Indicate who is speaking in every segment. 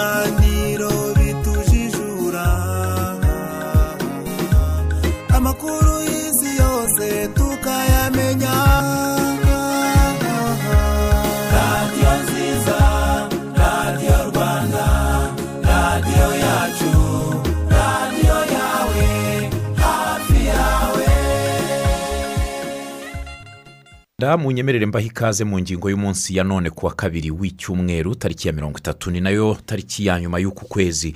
Speaker 1: ibiganiro
Speaker 2: munyemerere mbaho ikaze mu ngingo y'umunsi ya none kuwa kabiri w'icyumweru tariki ya mirongo itatu ni na yo tariki ya nyuma y'uku kwezi.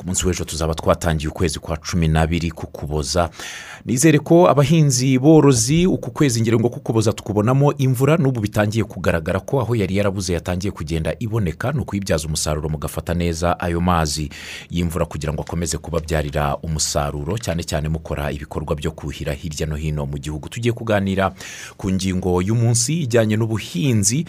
Speaker 2: Ku munsi w'ejo tuzaba twatangiye ukwezi kwa cumi n'abiri kukuboza. Nizere ko abahinzi borozi uku kwezi ngira ngo kukuboza tukubonamo imvura n'ubu bitangiye kugaragara ko aho yari yarabuze yatangiye kugenda iboneka ni ukuyibyaza umusaruro mugafata neza ayo mazi. Y'imvura kugira ngo akomeze kubabyarira umusaruro cyane cyane mukora ibikorwa byo kuhira hirya no hino mu gihugu. Tugiye kuganira ku ngingo y'umunsi ijyanye n'ubuhinzi.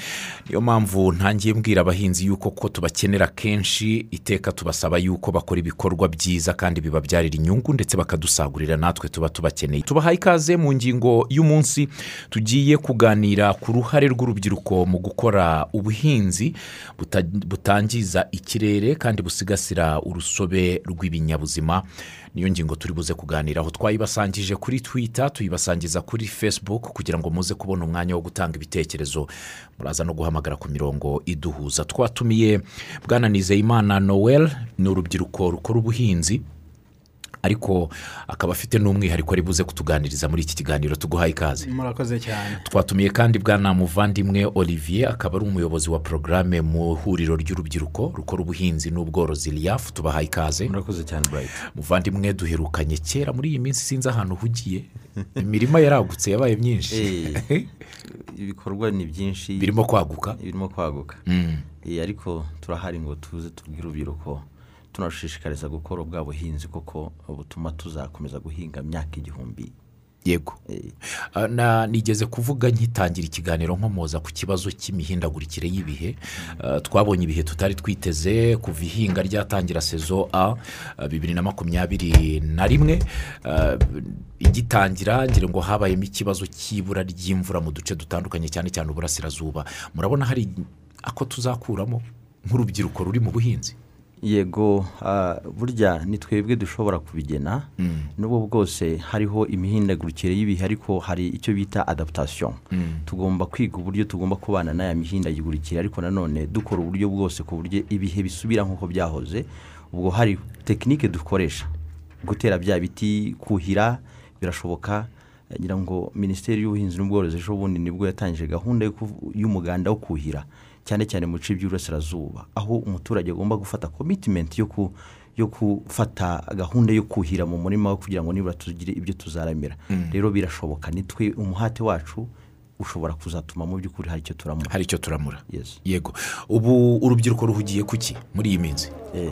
Speaker 2: Niyo mpamvu ntangiye mbwira abahinzi yuko ko tubakenera kenshi iteka tubasaba yuko bakora ibikorwa byiza kandi bibabyarira inyungu ndetse bakadusagurira natwe tuba tubakeneye. Tubahaye ikaze mu ngingo y'umunsi tugiye kuganira ku ruhare rw'urubyiruko mu gukora ubuhinzi buta- butangiza ikirere kandi busigasira urusobe rw'ibinyabuzima. Niyo ngingo turi buze kuganiraho. Twayibasangije kuri twita tuyibasangiza kuri facebook kugira ngo muze kubona umwanya wo gutanga ibitekerezo. Muraza no guhamagara ku mirongo iduhuza. Twatumiye bwana nizeyimana noel ni urubyiruko rukora ubuhinzi. Ariko akaba afite n'umwihariko ari buze kutuganiriza muri iki kiganiro tuguhaye ikaze.
Speaker 3: Murakoze cyane.
Speaker 2: Twatumiye kandi bwana muvandimwe olivier akaba ari umuyobozi wa porogaramu mu ihuriro ry'urubyiruko rukora ubuhinzi n'ubworozi riyafu tubahaye ikaze.
Speaker 4: Murakoze cyane burayiti
Speaker 2: muvandimwe duherukanye kera muri iyi minsi sinzi ahantu uhugiye imirima yaragutse yabaye myinshi.
Speaker 4: Ibikorwa ni byinshi.
Speaker 2: Birimo kwaguka?
Speaker 4: Birimo kwaguka.
Speaker 2: Mm.
Speaker 4: Eh, ariko turahari ngo tuze tubwire urubyiruko tunashishikariza gukora ubwa buhinzi kuko butuma tuzakomeza guhinga imyaka igihumbi.
Speaker 2: Yego.
Speaker 4: Eh,
Speaker 2: Ah, nigeze kuvuga nkitangira ikiganiro nkomoza ku kibazo cy'imihindagurikire y'ibihe. Ah, twabonye ibihe tutari twiteze kuva ihinga ryatangira sezo a ah, bibiri na makumyabiri na rimwe. Igitangira ngira ngo habayemo ikibazo cy'ibura ry'imvura mu duce dutandukanye cyane cyane uburasirazuba. Murabona hari ako tuzakuramo nk'urubyiruko ruri mu buhinzi?
Speaker 4: Yego ah, burya ni twebwe dushobora kubigena n'ubwo bwose hariho imihindagurikire y'ibihe ariko hari icyo bita adaptation. Tugomba kwiga uburyo tugomba kubana n'aya mihindagurikire ariko nanone dukora uburyo bwose ku buryo ibihe bisubira nk'uko byahoze ubwo hari tekinike dukoresha. Gutera bya biti kuhira birashoboka. Ngira ngo minisiteri y'ubuhinzi n'ubworozi ejo bundi ni bwo yatangije gahunda y'umuganda wo kuhira. Cyane cyane mu bice by'uburasirazuba aho umuturage agomba gufata komitimenti yo gufata gahunda yo kuhira mu murima kugira ngo nibura tugire ibyo tuzaramira. Rero birashoboka nitwe umuhate wacu ushobora kuzatuma mu by'ukuri hari icyo turamura.
Speaker 2: Hari icyo turamura. Yego. Ubu urubyiruko ruhugiye ku ki muri iyi minsi?
Speaker 4: Eh,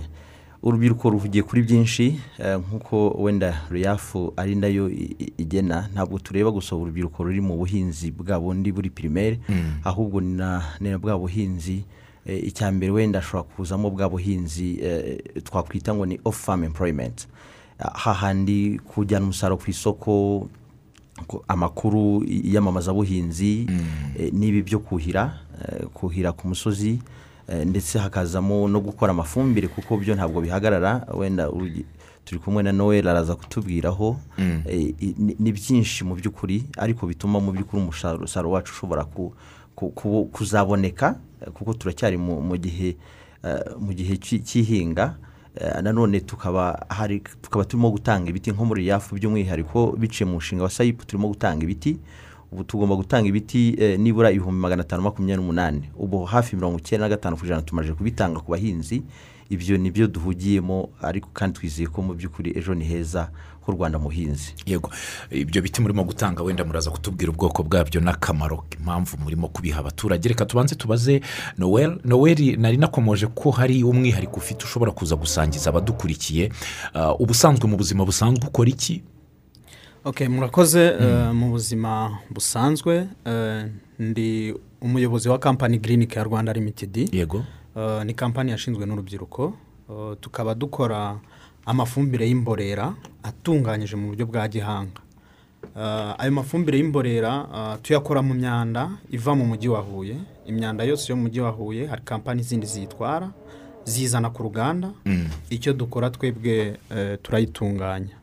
Speaker 4: urubyiruko ruhugiye kuri byinshi eh, nk'uko wenda ruyafu ari na yo igena ntabwo tureba gusa urubyiruko ruri mu buhinzi bwa bundi buri pirimeri ahubwo ni bwa buhinzi eh, icya mbere wenda ashobora kuzamo bwa buhinzi eh, twakwita ngo ni ofu famu employment. Ah, hahandi kujyana umusaruro ku isoko ku- amakuru y'amamazabuhinzi eh, n'ibi byo kuhira kuhira ku musozi ndetse hakazamo no gukora amafumbire kuko byo ntabwo bihagarara. Wenda turi kumwe na noel araza kutubwiraho. Eh, i- ni- byinshi mu by'ukuri ariko bituma mu by'ukuri umusaruro wacu ushobora ku- ku- ku- kuzaboneka eh, kuko turacyari mu gihe eh, mu gihe cy'i- cy'ihinga. Eh, nanone tukaba hari tukaba turimo gutanga ibiti nko muri yafu by'umwihariko biciye mu mushinga wa sayipu turimo gutanga ibiti. Ubu tugomba gutanga ibiti eh, nibura ibihumbi magana atanu makumyabiri n'umunani. Ubu hafi mirongo icyenda na gatanu ku ijana tumaze kubitanga ku bahinzi. Ibyo ni byo duhugiyemo ariko kandi twizeye ko mu by'ukuri ejo ni heza h'u rwanda muhinzi
Speaker 2: yego. Ibyo biti murimo gutanga wenda muraza kutubwira ubwoko bwabyo n'akamaro impamvu murimo kubiha abaturage. Reka tubanze tubaze noel noel nari nakomoje ko hari umwihariko ufite ushobora kuza gusangiza abadukurikiye. Ah, ubusanzwe mu buzima busanzwe ukora iki?
Speaker 3: Ok murakoze eh, mu buzima busanzwe. Eh, ndi umuyobozi wa kampani girinike ya rwanda limitedi
Speaker 2: yego.
Speaker 3: Eh, ni kampani yashinzwe n'urubyiruko. Tukaba dukora amafumbire y'imborera atunganyije mu buryo bwa gihanga. Ayo mafumbire y'imborera tuyakora mu myanda iva mu mujyi wa huye. Imyanda yose yo mu mujyi wa huye hari kampani zindi ziyitwara zizana ku ruganda. Icyo dukora twebwe turayitunganya.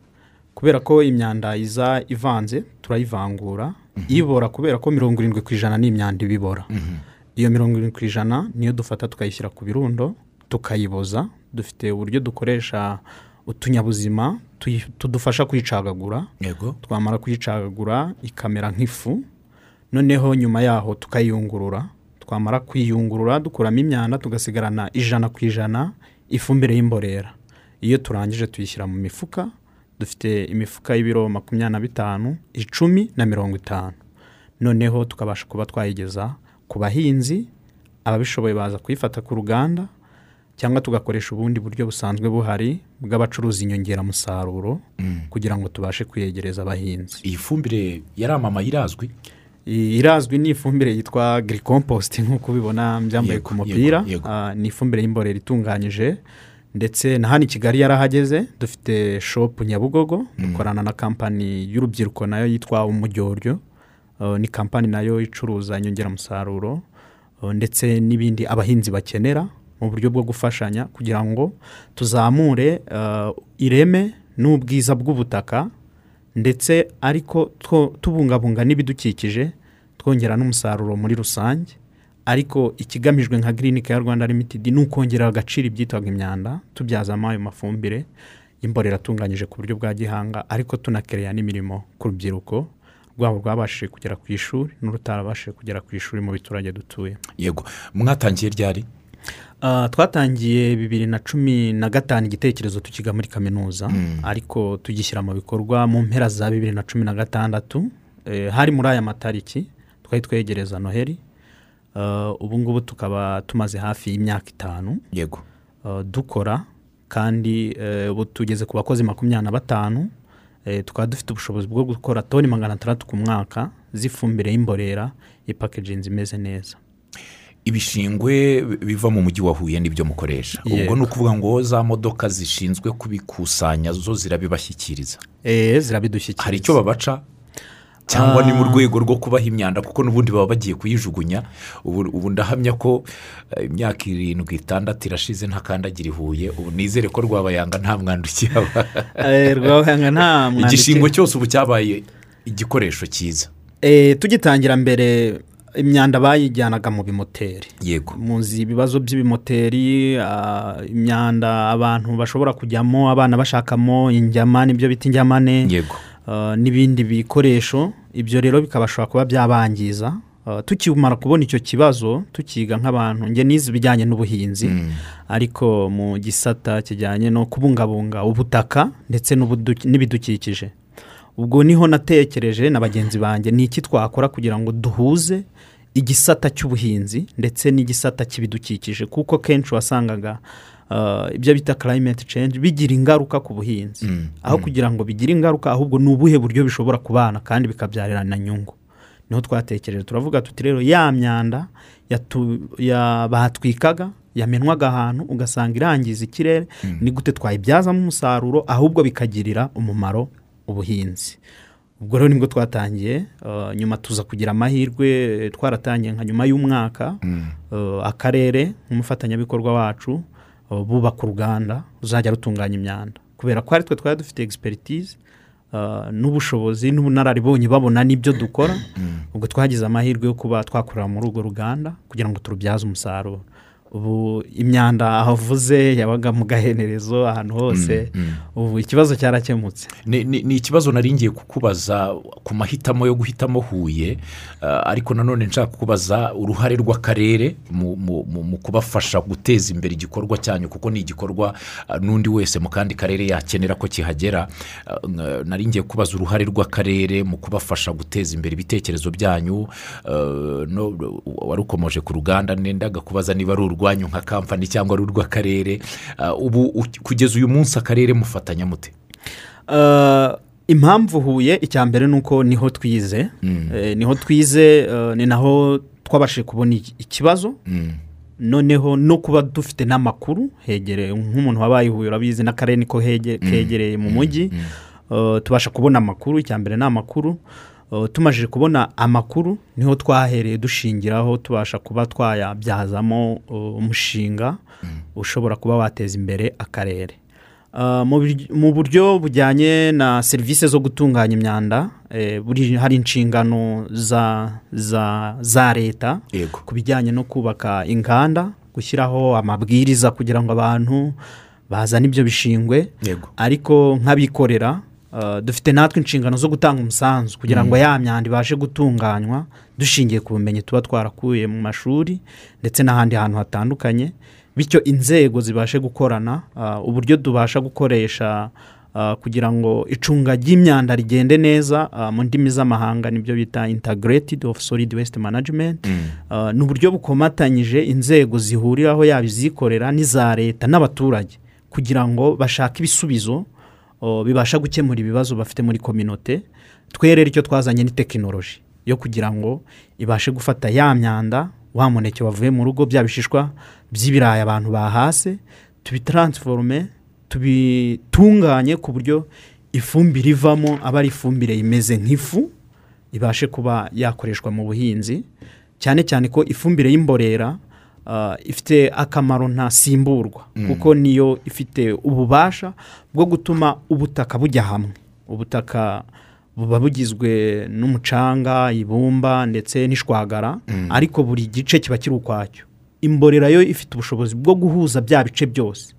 Speaker 3: Kubera ko imyanda iza ivanze turayivangura ibora kubera ko mirongo irindwi ku ijana ni imyanda ibibora iyo mirongo irindwi ku ijana niyo dufata tukayishyira ku birundo tukayiboza dufite uburyo dukoresha utunyabuzima tudufasha kuyicagagura. Twamara kuyicagagura ikamera nk'ifu noneho nyuma yaho tukayiyungurura. Twamara kuyiyungurura dukuramo imyanda tugasigarana ijana ku ijana ifumbire y'imborera. Iyo turangije tuyishyira mu mifuka dufite imifuka y'ibiro makumyabiri na bitanu icumi na mirongo itanu. Noneho tukabasha kuba twayigeza ku bahinzi ababishoboye baza kuyifata ku ruganda cyangwa tugakoresha ubundi buryo busanzwe buhari bw'abacuruza inyongeramusaruro kugira ngo tubashe kuyegereza abahinzi.
Speaker 2: Iyi fumbire yaramamaye irazwi?
Speaker 3: Irazwi ni ifumbire yitwa girikompositi nk'uko ubibona byambaye ku mupira. Ah, ni ifumbire y'imborera itunganyije. Ndetse na hano i kigali yarahageze dufite shopu nyabugogo dukorana na kampani y'urubyiruko na yo yitwa umujyoryo. Ah, ni kampani na yo icuruza inyongeramusaruro ah, ndetse n'ibindi abahinzi bakenera mu buryo bwo gufashanya kugira ngo tuzamure ah, ireme n'ubwiza bw'ubutaka ndetse ariko tubungabunga n'ibidukikije twongera n'umusaruro muri rusange. Ariko ikigamijwe nka girinike ya rwanda limitedi ni ukongera agaciro ibyitwaga imyanda tubyazamo ayo mafumbire y'imborera atunganyije ku buryo bwa gihanga ariko tunakereya n'imirimo ku rubyiruko rwabo rwabashije kugera ku ishuri n'urutarabashije kugera ku ishuri mu biturage dutuye.
Speaker 2: Yego. Mwatangiye ryari?
Speaker 3: Ah, twatangiye bibiri na cumi na gatanu igitekerezo tukiga muri kaminuza ariko tugishyira mu bikorwa mu mpera za bibiri na cumi na gatandatu Eh, hari muri aya matariki twari twegereza noheli ubu ngubu tukaba tumaze hafi y'imyaka itanu.
Speaker 2: Yego.
Speaker 3: Ah, dukora kandi eh, ubu tugeze ku bakozi makumyabiri na batanu. Tukaba dufite ubushobozi bwo gukora toni magana atandatu ku mwaka z'ifumbire y'imborera ipakejinzi imeze neza.
Speaker 2: Ibishingwe biva mu mujyi wa huye ni byo mukoresha. Ubwo ni ukuvuga ngo za modoka zishinzwe kubikusanya zo zirabibashyikiriza.
Speaker 3: Eh, zirabidushyikiriza.
Speaker 2: Hari icyo babaca? Cyangwa ni mu rwego rwo kubaha imyanda kuko n'ubundi baba bagiye kuyijugunya. Ubu ndahamya ko eh, imyaka irindwi itandatu irashize ntakandagira i huye ubu nizere ko rwabayanga nta mwanda ukihaba
Speaker 3: Eh, rwahanga nta mwanditsi
Speaker 2: igishingo cyose ubu cyabaye igikoresho cyiza.
Speaker 3: Eh, tugitangira mbere imyanda bayijyanaga mu bimoteri.
Speaker 2: Yego.
Speaker 3: Muzi ibibazo by'ibimoteri ah, imyanda abantu bashobora kujyamo abana bashakamo injyama n'ibyo bita injyamane.
Speaker 2: Yego.
Speaker 3: ah, n'ibindi bikoresho ibyo rero bikabashobora kuba byabangiza. Ah, tukimara kubona icyo kibazo tukiga nk'abantu njye nize ibijyanye n'ubuhinzi. Ariko mu gisata kijyanye no kubungabunga ubutaka ndetse n'ibidukikije. Ubwo ni ho natekereje na bagenzi banjye ni iki twakora kugira ngo duhuze igisata cy'ubuhinzi ndetse n'igisata cy'ibidukikije. Kuko kenshi wasangaga ibyo bita climate change bigira ingaruka ku buhinzi. Aho kugira ngo bigire ingaruka ahubwo ni ubuhe buryo bishobora kubana kandi bikabyarana nyungu. Niho twatekereje turavuga tuti rero ya myanda batwikaga yamenwaga ahantu ugasanga irangiza ikirere ni gute twayibyazamo umusaruro ahubwo bikagirira umumaro ubuhinzi. Ubwo rero ni bwo twatangiye uh, nyuma tuza kugira amahirwe eh, twaratangiye nka nyuma y'umwaka uh, akarere nk'umufatanyabikorwa wacu bubaka uruganda ruzajya rutunganya imyanda. Kubera ko ari twe twari dufite egisperitize uh, n'ubushobozi n'ubunararibonye babona n'ibyo dukora ubwo twagize amahirwe yo kuba twakorera muri urwo ruganda kugira ngo turubyaze umusaruro. Ubu imyanda aho avuze yabaga mu gahenerezo ahantu hose ubu ikibazo cyarakemutse.
Speaker 2: Ni ikibazo nari ngiye kukubaza ku mahitamo yo guhitamo huye ah, ariko nanone nshaka kukubaza uruhare rw'akarere mu- kubafasha guteza imbere igikorwa cyanyu kuko ni igikorwa ah, n'undi wese mu kandi karere yakenera ko kihagera. Nka- nari ngiye kubaza uruhare rw'akarere mu kubafasha guteza imbere ibitekerezo byanyu. No- wari ukomoje ku ruganda nendaga kubaza niba ari urwanyu nka kampani cyangwa ari urw'akarere Ah, ubu kugeza uyu munsi akarere mufatanya mute?
Speaker 3: Uh, impamvu huye icya mbere ni uko ni ho twize. Eh, ni ho twize eh, ni naho twabashije kubona iki- ikibazo. Noneho no kuba dufite n'amakuru hegereye nk'umuntu wabaye ihuye urabizi n'akarere niko hege- kegereye mu mujyi. Uh, tubasha kubona amakuru icya mbere ni amakuru. Uh, tumajije kubona amakuru ni ho twahereye dushingiraho tubasha kuba twayabyazamo uh, umushinga ushobora kuba wateza imbere akarere. Ah, mu buryo bujyanye na serivisi zo gutunganya imyanda eh, hari inshingano za za za leta ku bijyanye no kubaka inganda gushyiraho amabwiriza kugira ngo abantu bazane ibyo bishingwe. Ariko nk'abikorera uh, dufite natwe inshingano zo gutanga umusanzu kugira ngo ya myanda ibashe gutunganywa dushingiye ku bumenyi tuba twarakuye mu mashuri ndetse n'ahandi hantu hatandukanye bityo inzego zibashe gukorana uh, uburyo tubasha gukoresha uh, kugira ngo icunga ry'imyanda rigende neza mu ndimi z'amahanga ni byo bita integrated of solid waste management Uh, ni uburyo bukomatanyije inzego zihuriraho yaba izikorera n'iza leta n'abaturage kugira ngo bashake ibisubizo bibasha gukemura ibibazo bafite muri kominote rero icyo twazanye ni tekinoloji yo kugira ngo ibashe gufata ya myanda wa muneke wavuye mu rugo bya bishishwa by'ibirayi abantu bahase tubitaransiforume tubitunganye ku buryo ifumbire ivamo aba ari ifumbire imeze nk'ifu ibashe kuba yakoreshwa mu buhinzi. Cyane cyane ko ifumbire y'imborera ifite akamaro ntasimburwa. Kuko niyo ifite ububasha bwo gutuma ubutaka bujya hamwe. Ubutaka buba bugizwe n'umucanga ibumba ndetse n'ishwagara. Ariko buri gice kiba kiri ukwacyo. Imborera yo ifite ubushobozi bwo guhuza bya bice byose.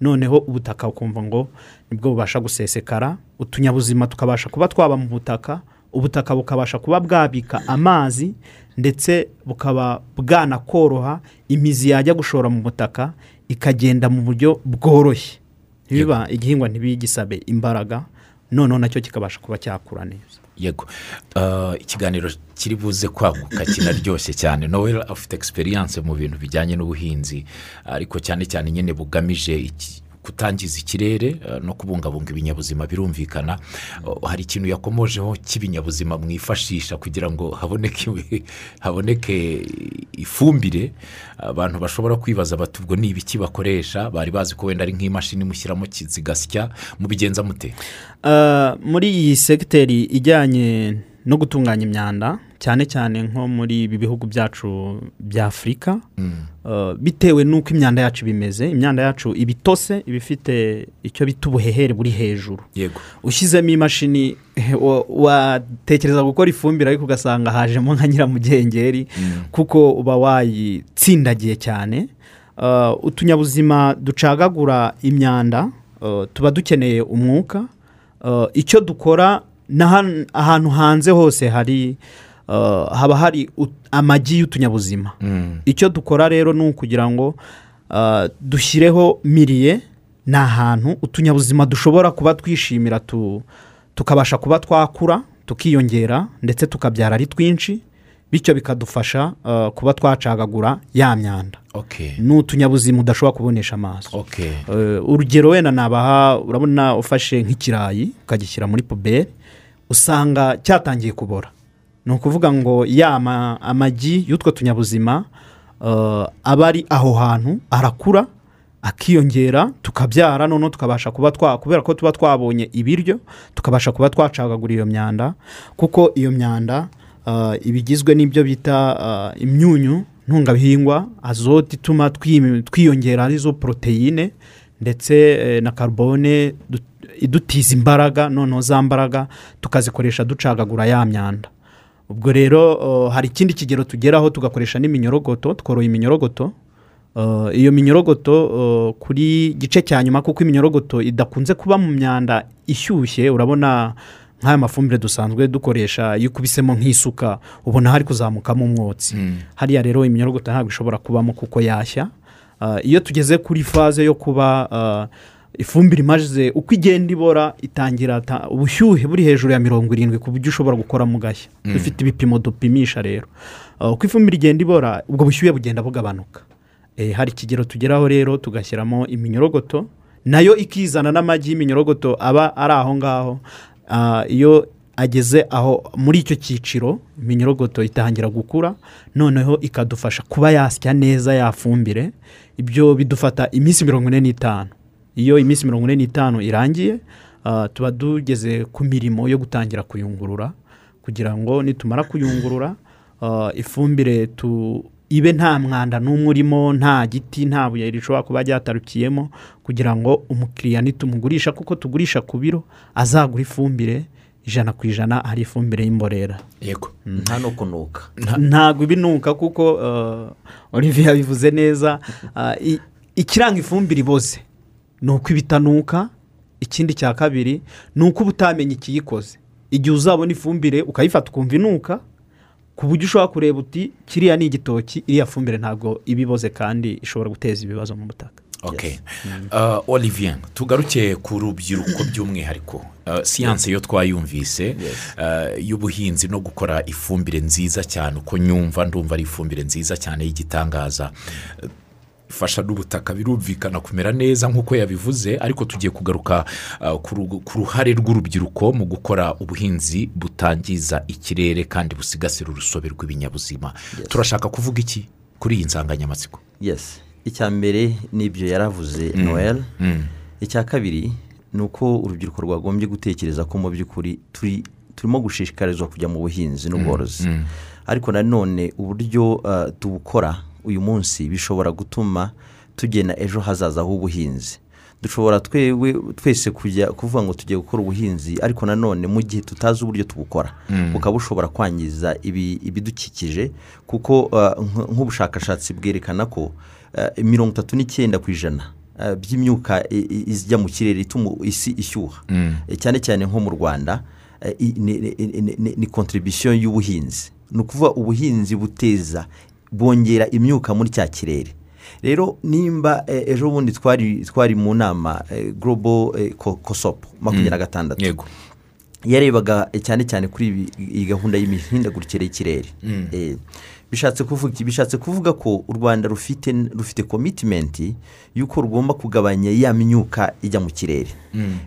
Speaker 3: Noneho ubutaka ukumva ngo ni bwo bubasha gusesekara utunyabuzima tukabasha kuba twaba mu butaka ubutaka bukabasha kuba bwabika amazi ndetse bukaba bwanakoroha imizi yajya gushora mu butaka ikagenda mu buryo bworoshye. Ntibiba igihingwa ntibigisabe imbaraga noneho na cyo kikabasha kuba cyakura neza.
Speaker 2: Yego. Ah, ikiganiro kiri buze kwaguka kinaryoshye cyane. Noel afite egisperiyanse mu bintu bijyanye n'ubuhinzi ariko cyane cyane nyine bugamije iki- kutangiza ikirere ah, no kubungabunga ibinyabuzima birumvikana. Oh, hari ikintu yakomojeho cy'ibinyabuzima mwifashisha kugira ngo haboneke haboneke ifumbire. Abantu bashobora kwibaza bati ubwo ni ibiki bakoresha? Bari bazi ko wenda ari nk'imashini mushyiramo zigasya mubigenza mute?
Speaker 3: Ah, muri iyi segiteri ijyanye no gutunganya imyanda cyane cyane nko muri ibi bihugu byacu bya afurika ah, bitewe n'uko imyanda yacu bimeze imyanda yacu iba itose iba ifite icyo bita ubuhehere buri hejuru.
Speaker 2: Yego.
Speaker 3: Ushyizemo imashini wa- watekereza gukora ifumbire ariko ugasanga hajemo nka nyiramugengeri kuko uba wayitsindagiye cyane. Uh, utunyabuzima ducagagura imyanda uh, tuba dukeneye umwuka. Uh, icyo dukora ahantu hanze hose hari uh, haba hari amagi y'utunyabuzima. Icyo dukora rero ni ukugira ngo uh, dushyireho miriye ni ahantu utunyabuzima dushobora kuba twishimira tu, tukabasha kuba twakura tukiyongera ndetse tukabyara ari twinshi bityo bikadufasha uh, kuba twacagagura ya myanda. Ni utunyabuzima udashobora kubonesha amaso. Urugero wenda nabaha urabona ufashe nk'ikirayi ukagishyira muri puberi usanga cyatangiye kubora. Ni ukuvuga ngo ya ma- amagi y'utwo tunyabuzima eh, aba ari aho hantu arakura akiyongera tukabyara noneho tukabasha kuba twa kubera ko tuba twabonye ibiryo tukabasha kuba twacagagura iyo myanda kuko iyo myanda eh, iba igizwe n'ibyo bita eh, imyunyu ntungabihingwa azote ituma twi- twiyongera ari zo poroteyine ndetse eh, na karubone idutiza imbaraga noneho za mbaraga tukazikoresha ducagagura ya myanda. Ubwo rero hari ikindi kigero tugeraho tugakoresha n'iminyorogoto tworoye iminyorogoto. Iyo minyorogoto kuri gice cya nyuma kuko iminyorogoto idakunze kuba mu myanda ishyushye urabona nk'aya mafumbire dusanzwe dukoresha iyo ukubisemo nk'isuka ubona hari kuzamukamo umwotsi. Hariya rero iminyorogoto ntabwo ishobora kubamo kuko yashya. Iyo tugeze kuri faze yo kuba ifumbire imaze uko igenda ibora itangira ta- ubushyuhe buri hejuru ya mirongo irindwi ku buryo ushobora gukoramo gashya dufite ibipimo dupimisha rero. Uh, uko ifumbire igenda ibora ubwo bushyuhe bugenda bugabanuka. Eh, hari ikigero tugeraho rero tugashyiramo iminyorogoto na yo ikizana n'amagi y'iminyorogoto aba ari aho ngaho. Ah, iyo ageze aho muri icyo cyiciro iminyorogoto itangira gukura noneho ikadufasha kuba yasya neza yafumbire ibyo bidufata iminsi mirongo ine n'itanu. Iyo iminsi mirongo ine n'itanu irangiye ah, tuba tugeze ku mirimo yo gutangira kuyungurura kugira ngo nitumara kuyungurura ah, ifumbire tu ibe nta mwanda n'umwe urimo nta giti nta buye rishobora kuba ryatarukiyemo kugira ngo umukiriya nitumugurisha kuko tugurisha ku biro azagura ifumbire ijana ku ijana hari ifumbire y'imborera.
Speaker 2: Yego.
Speaker 4: Nta no kunuka.
Speaker 3: Ntabwo ibinuka kuko uh, olivier yabivuze neza. Uh, ikiranga ifumbire iboze. Ni uko ibitanuka ikindi cya kabiri ni uko uba utamenya ikiyikoze. Igihe uzabona ifumbire ukayifata ukumva inuka ku buryo ushobora kureba uti kiriya ni igitoki iriya fumbire ntabwo iba iboze kandi ishobora guteza ibibazo mu butaka.
Speaker 2: Ok. Uh, olivier tugaruke ku rubyiruko by'umwihariko. Uh, siyanse yo twayumvise. Uh, y'ubuhinzi no gukora ifumbire nziza cyane. Uko nyumva ndumva ari ifumbire nziza cyane y'igitangaza. Ifasha n'ubutaka birumvikana kumera neza nk'uko yabivuze ariko tugiye kugaruka uh, ku ru- ku ruhare rw'urubyiruko mu gukora ubuhinzi butangiza ikirere kandi busigasira urusobe rw'ibinyabuzima. Turashaka kuvuga iki kuri iyi nsanganyamatsiko?
Speaker 4: Yesi icya mbere ni ibyo yaravuze noel. Icya kabiri ni uko urubyiruko rwagombye gutekereza ko mu by'ukuri turi turimo gushishikarizwa kujya mu buhinzi n'ubworozi. Ariko nanone uburyo uh, tubukora uyu munsi bishobora gutuma tugena ejo hazaza h'ubuhinzi. Dushobora twewe twese kujya kuvuga ngo tugiye gukora ubuhinzi ariko nanone mu gihe tutazi uburyo tubukora bukaba bushobora kwangiza ibi- ibidukikije kuko uh, nk- nk'ubushakashatsi bwerekana ko uh, mirongo itatu n'icyenda ku ijana uh, by'imyuka ijya mu kirere ituma isi ishyuha. Eh, cyane cyane nko mu rwanda eh, ni- ni kontribisiyo y'ubuhinzi. Ni ukuvuga ubuhinzi buteza bwongera imyuka muri cya kirere. Rero nimba eh, ejo bundi twari twari mu nama eh, global eh, ko- kosopo makumyabiri na gatandatu
Speaker 2: yego.
Speaker 4: yarebaga eh, cyane cyane kuri iyi gahunda y'imihindagurikire y'ikirere. Eh, bishatse kuvuga bishatse kuvuga ko u rwanda rufite rufite komitimenti y'uko rugomba kugabanya ya myuka ijya mu kirere.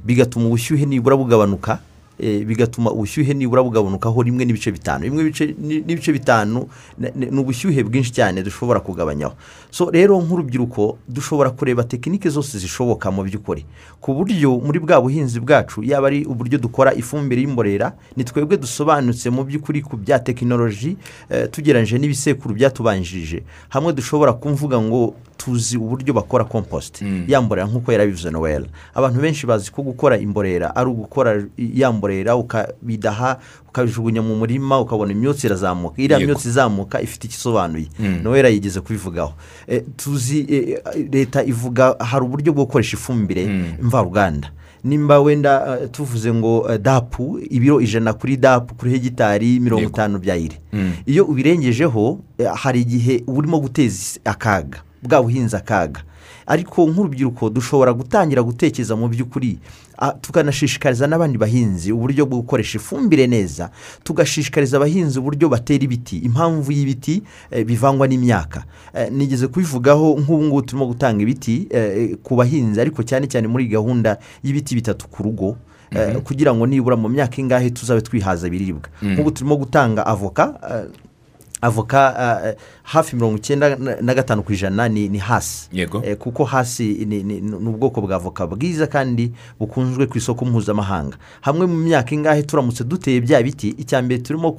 Speaker 4: Bigatuma ubushyuhe nibura bugabanuka eh, bigatuma ubushyuhe nibura bugabanukaho rimwe n'ibice bitanu. Ni- n'ibice bitanu ni ubushyuhe bwinshi cyane dushobora kugabanyaho so rero nk'urubyiruko dushobora kureba tekinike zose zishoboka mu by'ukuri. Ku buryo muri bwa buhinzi bwacu yaba ari uburyo dukora ifumbire y'imborera ni twebwe dusobanutse mu by'ukuri ku bya tekinoloji eh, tugereranyije n'ibisekuru byatubanjirije. Hamwe dushobora kumvuga ngo tuzi uburyo bakora komposite ya mborera nk'uko yarabivuze noel. Abantu benshi bazi ko gukora imborera ari ugukora ya mborera ukabidaha ukabijugunya mu murima ukabona imyotsi irazamuka. Iriya myotsi izamuka ifite icyo isobanuye noel yigeze kubivugaho. Eh, tuzi eh, leta ivuga hari uburyo bwo gukoresha ifumbire mvaruganda. Nimba wenda eh, tuvuze ngo dapu ibiro ijana kuri dapu kuri hegitari mirongo itanu bya ire iyo ubirengejeho eh, hari igihe urimo guteza akaga. Bwa buhinzi akaga. Ariko nk'urubyiruko dushobora gutangira gutekereza mu by'ukuri tukanashishikariza n'abandi bahinzi uburyo bwo gukoresha ifumbire neza tugashishikariza abahinzi uburyo batera ibiti impamvu y'ibiti eh, bivangwa n'imyaka. Eh, nigeze kubivugaho nk'ubu ngubu turimo gutanga ibiti eh, ku bahinzi ariko cyane cyane muri gahunda y'ibiti bitatu ku rugo eh, kugira ngo nibura mu myaka ingahe tuzabe twihaza ibiribwa. Nk'ubu turimo gutanga avoka avoka eh, hafi mirongo icyenda na- gatanu ku ijana ni hasi.
Speaker 2: Yego.
Speaker 4: Eh, kuko hasi ni ubwoko bwa avoka bwiza kandi bukunzwe ku isoko mpuzamahanga. Hamwe mu myaka ingahe turamutse duteye bya biti icya mbere turimo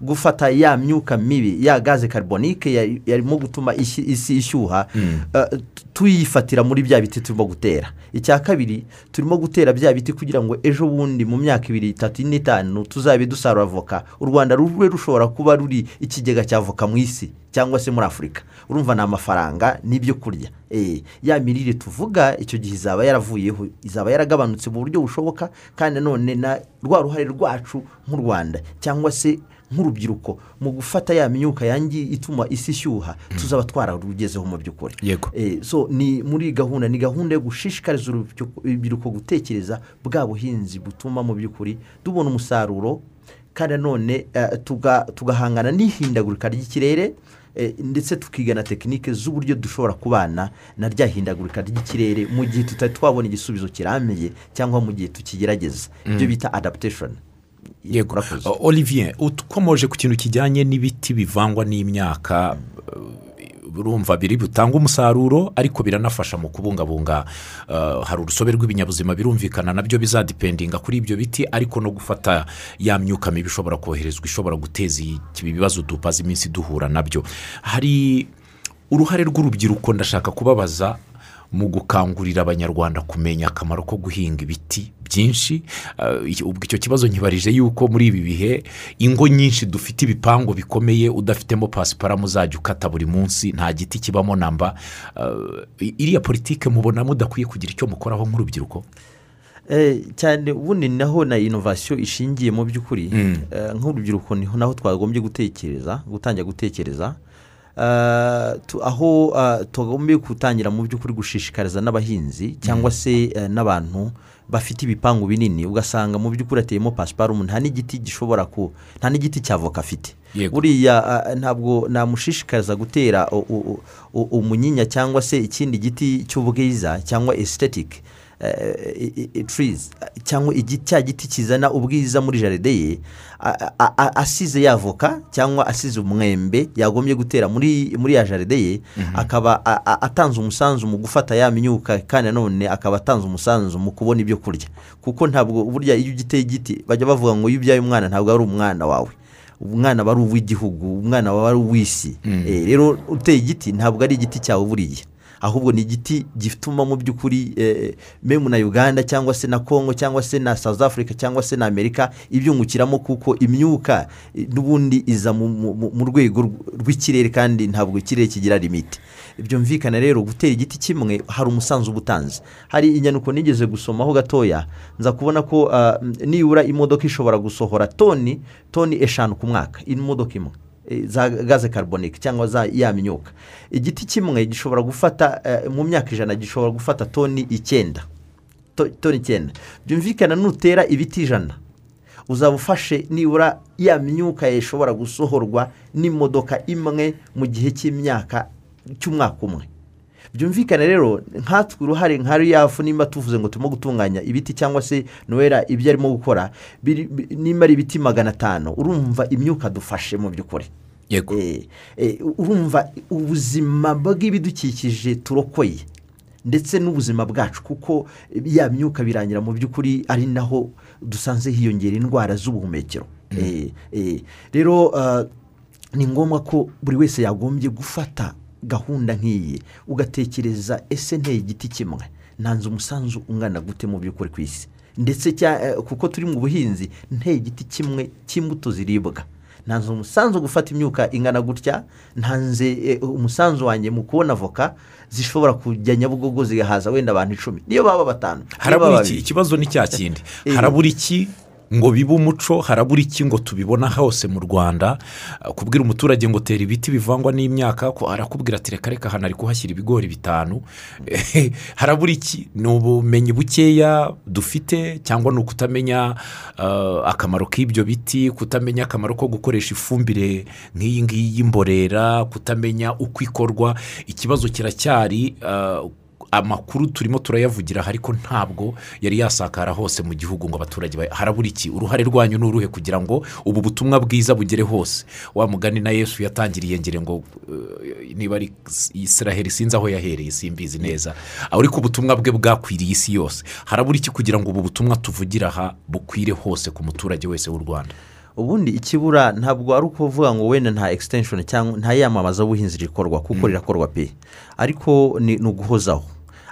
Speaker 4: gufata ya myuka mibi ya gaze carbonique ya- yarimo gutuma isi ishyuha eh, tu- tuyifatira muri bya biti turimo gutera. Icya kabiri turimo gutera bya biti kugira ngo ejo bundi mu myaka ibiri itatu n'itanu tuzabe dusarura avoka. U rwanda rube rushobora kuba ruri ikigega cya avoka mu isi cyangwa se muri afurika urumva ni amafaranga n'ibyo kurya. Eh, ya mirire tuvuga icyo gihe izaba yaravuyeho izaba yaragabanutse mu buryo bushoboka kandi nanone na rwa ruhare rwacu nk'u rwanda cyangwa se nk'urubyiruko mu gufata ya myuka yangi ituma isi ishyuha tuzaba twararugezeho mu by'ukuri.
Speaker 2: Yego.
Speaker 4: Eh, so ni muri gahunda ni gahunda yo gushishikariza urubyiruko gutekereza bwa buhinzi butuma mu by'ukuri tubona umusaruro kandi nanone eh, tuga- tugahangana n'ihindagurika ry'ikirere eh, ndetse tukiga na tekinike z'uburyo dushobora kubana na rya hindagurika ry'ikirere mu gihe tutari twabona igisubizo kirambye cyangwa mu gihe tukigerageza. Ibyo bita adaptation.
Speaker 2: Yego. Olivier ukomoje ku kintu kijyanye n'ibiti bivangwa n'imyaka uh, urumva biri butange umusaruro ariko biranafasha mu kubungabunga uh, hari urusobe rw'ibinyabuzima birumvikana na byo bizadipendinga kuri ibyo biti ariko no gufata ya myuka mibi ishobora koherezwa ishobora guteza ibi bibazo dupaze iminsi duhura na byo. Hari uruhare rw'urubyiruko ndashaka kubabaza mu gukangurira abanyarwanda kumenya akamaro ko guhinga ibiti byinshi. Uh, ubwo icyo kibazo nkibarije yuko muri ibi bihe ingo nyinshi dufite ibipangu bikomeye udafitemo pasiparamu uzajya ukata buri munsi nta giti kibamo namba Uh, iriya politike mubona mudakwiye kugira icyo mukoraho nk'urubyiruko?
Speaker 4: Eh, cyane ubundi naho na inovasiyo ishingiye mu by'ukuri. Eh, nk'urubyiruko ni ho naho twagombye gutekereza gutangira gutekereza. Aho eh, tugombye gutangira mu by'ukuri gushishikariza n'abahinzi cyangwa se eh, n'abantu bafite ibipangu binini ugasanga mu by'ukuri ateyemo pasiparumu nta n'igiti gishobora ku nta n'igiti cya voka afite. Buriya ntabwo namushishikariza gutera umunyinya cyangwa se ikindi giti cy'ubwiza cyangwa esitetik tirizi cyangwa igi- cya giti kizana ubwiza muri jaride ye asize ya voka cyangwa asize umwembe yagombye gutera muri muri ya jaride ye akaba a- a- atanze umusanzu mu gufata ya myuka kandi nanone akaba atanze umusanzu mu kubona ibyo kurya. Kuko ntabwo burya iyo ugiteye igiti bajya bavuga ngo iyo ubyaye umwana ntabwo ari umwana wawe. Umwana aba ari uw'igihugu umwana aba ari uw'isi Eh, rero uteye igiti ntabwo ari igiti cyawe buriya. Ahubwo ni igiti gituma mu by'ukuri eh, memu na uganda cyangwa se na congo cyangwa se na south africa cyangwa se na amerika ibyungukiramo kuko imyuka eh, n'ubundi iza mu- rwego rw- rw'ikirere kandi ntabwo ikirere kigira limite byumvikana rero gutera igiti kimwe hari umusanzu uba utanze hari inyandiko nigeze gusomaho gatoya nza kubona ko ah, nibura imodoka ishobora gusohora toni toni eshanu ku mwaka imodoka imwe. eh, za gaze carbonique cyangwa za ya myuka. Igiti kimwe gishobora gufata eh, mu myaka ijana gishobora gufata toni icyenda. To- toni icyenda. Byumvikana nutera ibiti ijana. Uzaba ufashe nibura ya myuka ishobora gusohorwa n'imodoka imwe mu gihe cy'imyaka cy'umwaka umwe. Byumvikane rero nkatwe uruhare nka riyafu nimba tuvuze ngo turimo gutunganya ibiti cyangwa se nuwera ibyo arimo gukora nimba ari ibiti magana atanu urumva imyuka dufashe mu by'ukuri.
Speaker 2: Yego.
Speaker 4: Eh, eh, urumva ubuzima bw'ibidukikije turokoye ndetse n'ubuzima bwacu kuko ya myuka birangira mu by'ukuri ari naho dusanze hiyongera indwara z'ubuhumekero. Eh, eh, rero ah, ni ngombwa ko buri wese yagombye gufata gahunda nk'iyi. Ugatekereza ese nteye igiti kimwe? Ntanze umusanzu ungana gute mu by'ukuri ku isi? Ndetse kuko turi mu buhinzi nteye igiti kimwe cy'imbuto ziribwa. Ntanze umusanzu gufata imyuka ingana gutya ntanze eh, umusanzu wanjye mu kubona avoka zishobora kujya nyabugogo zigahaza wenda abantu icumi. Niyo baba batanu.
Speaker 2: Harabura iki? ikibazo ni cya kindi.
Speaker 4: Eh.
Speaker 2: harabura iki? Ngo bibe umuco harabura iki ngo tubibona hose mu rwanda? Kubwira umuturage ngo tera ibiti bivangwa n'imyaka arakubwira ati reka reka hano ari kuhashyira ibigori bitanu. Harabura iki? Ni ubumenyi bukeya dufite cyangwa ni ukutamenya uh, akamaro k'ibyo biti kutamenya akamaro ko gukoresha ifumbire nk'iyi ngiyi y'imborera kutamenya uko ikorwa? Ikibazo kiracyari uh, amakuru turimo turayavugira ariko ntabwo yari yasakara hose mu gihugu ngo abaturage ba- harabura iki uruhare rwanyu ni uruhe kugira ngo ubu butumwa bwiza bugere hose? Wa mugani na yesu yatangiriye ngire ngo eh, niba ari israheli sinzi aho yahereye simbizi neza. Ariko ubutumwa bwe bwakwiriye isi yose. Harabura iki kugira ngo ubu butumwa tuvugira aha bukwire hose ku muturage wese w'u rwanda?
Speaker 4: Ubundi ikibura ntabwo ari ukuvuga ngo wenda nta extension cyangwa nta yamamazabuhinzi rikorwa kuko rirakorwa pe. Ariko ni ni uguhozaho.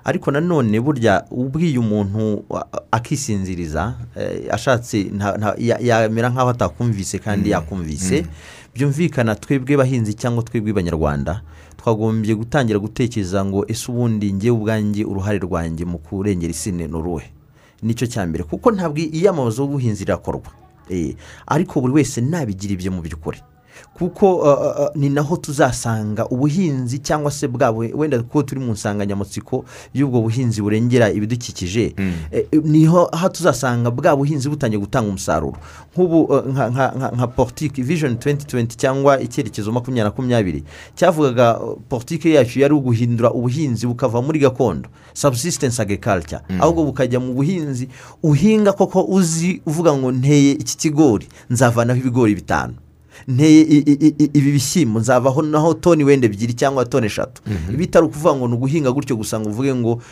Speaker 4: Ariko nanone burya ubwiye umuntu akisinziriza eh, ashatse yamera nk'aho atakumvise kandi yakumvise byumvikana twebwe bahinzi cyangwa twebwe banyarwanda twagombye gutangira gutekereza ngo ese ubundi ngewe ubwanjye uruhare rwanjye mu kurengera isi ni uruhe ni cyo cya mbere kuko ntabwo iyamamaza y'ubuhinzi rirakorwa. Eh, ariko buri wese nabigira ibye mu by'ukuri. Kuko uh, uh, uh, ni naho tuzasanga ubuhinzi cyangwa se bwabo wenda kuko turi mu nsanganyamatsiko y'ubwo buhinzi burengera ibidukikije eh, eh, ni ho aho tuzasanga bwa buhinzi butangiye gutanga umusaruro. Nk'ubu nka- politiki vision 2020 cyangwa icyerekezo makumyabiri na makumyabiri cyavugaga politiki yacu yari uguhindura ubuhinzi bukava muri gakondo subsistence agriculture. Ahubwo bukajya mu buhinzi uhinga koko uzi uvuga ngo nteye iki kigori nzavanaho ibigori bitanu. Nteye ibi bishyimbo. Nzavaho naho toni wenda ebyiri cyangwa toni eshatu. Bitari ukuvuga ngo ni uguhinga gutyo gusa ngo uvuge ngo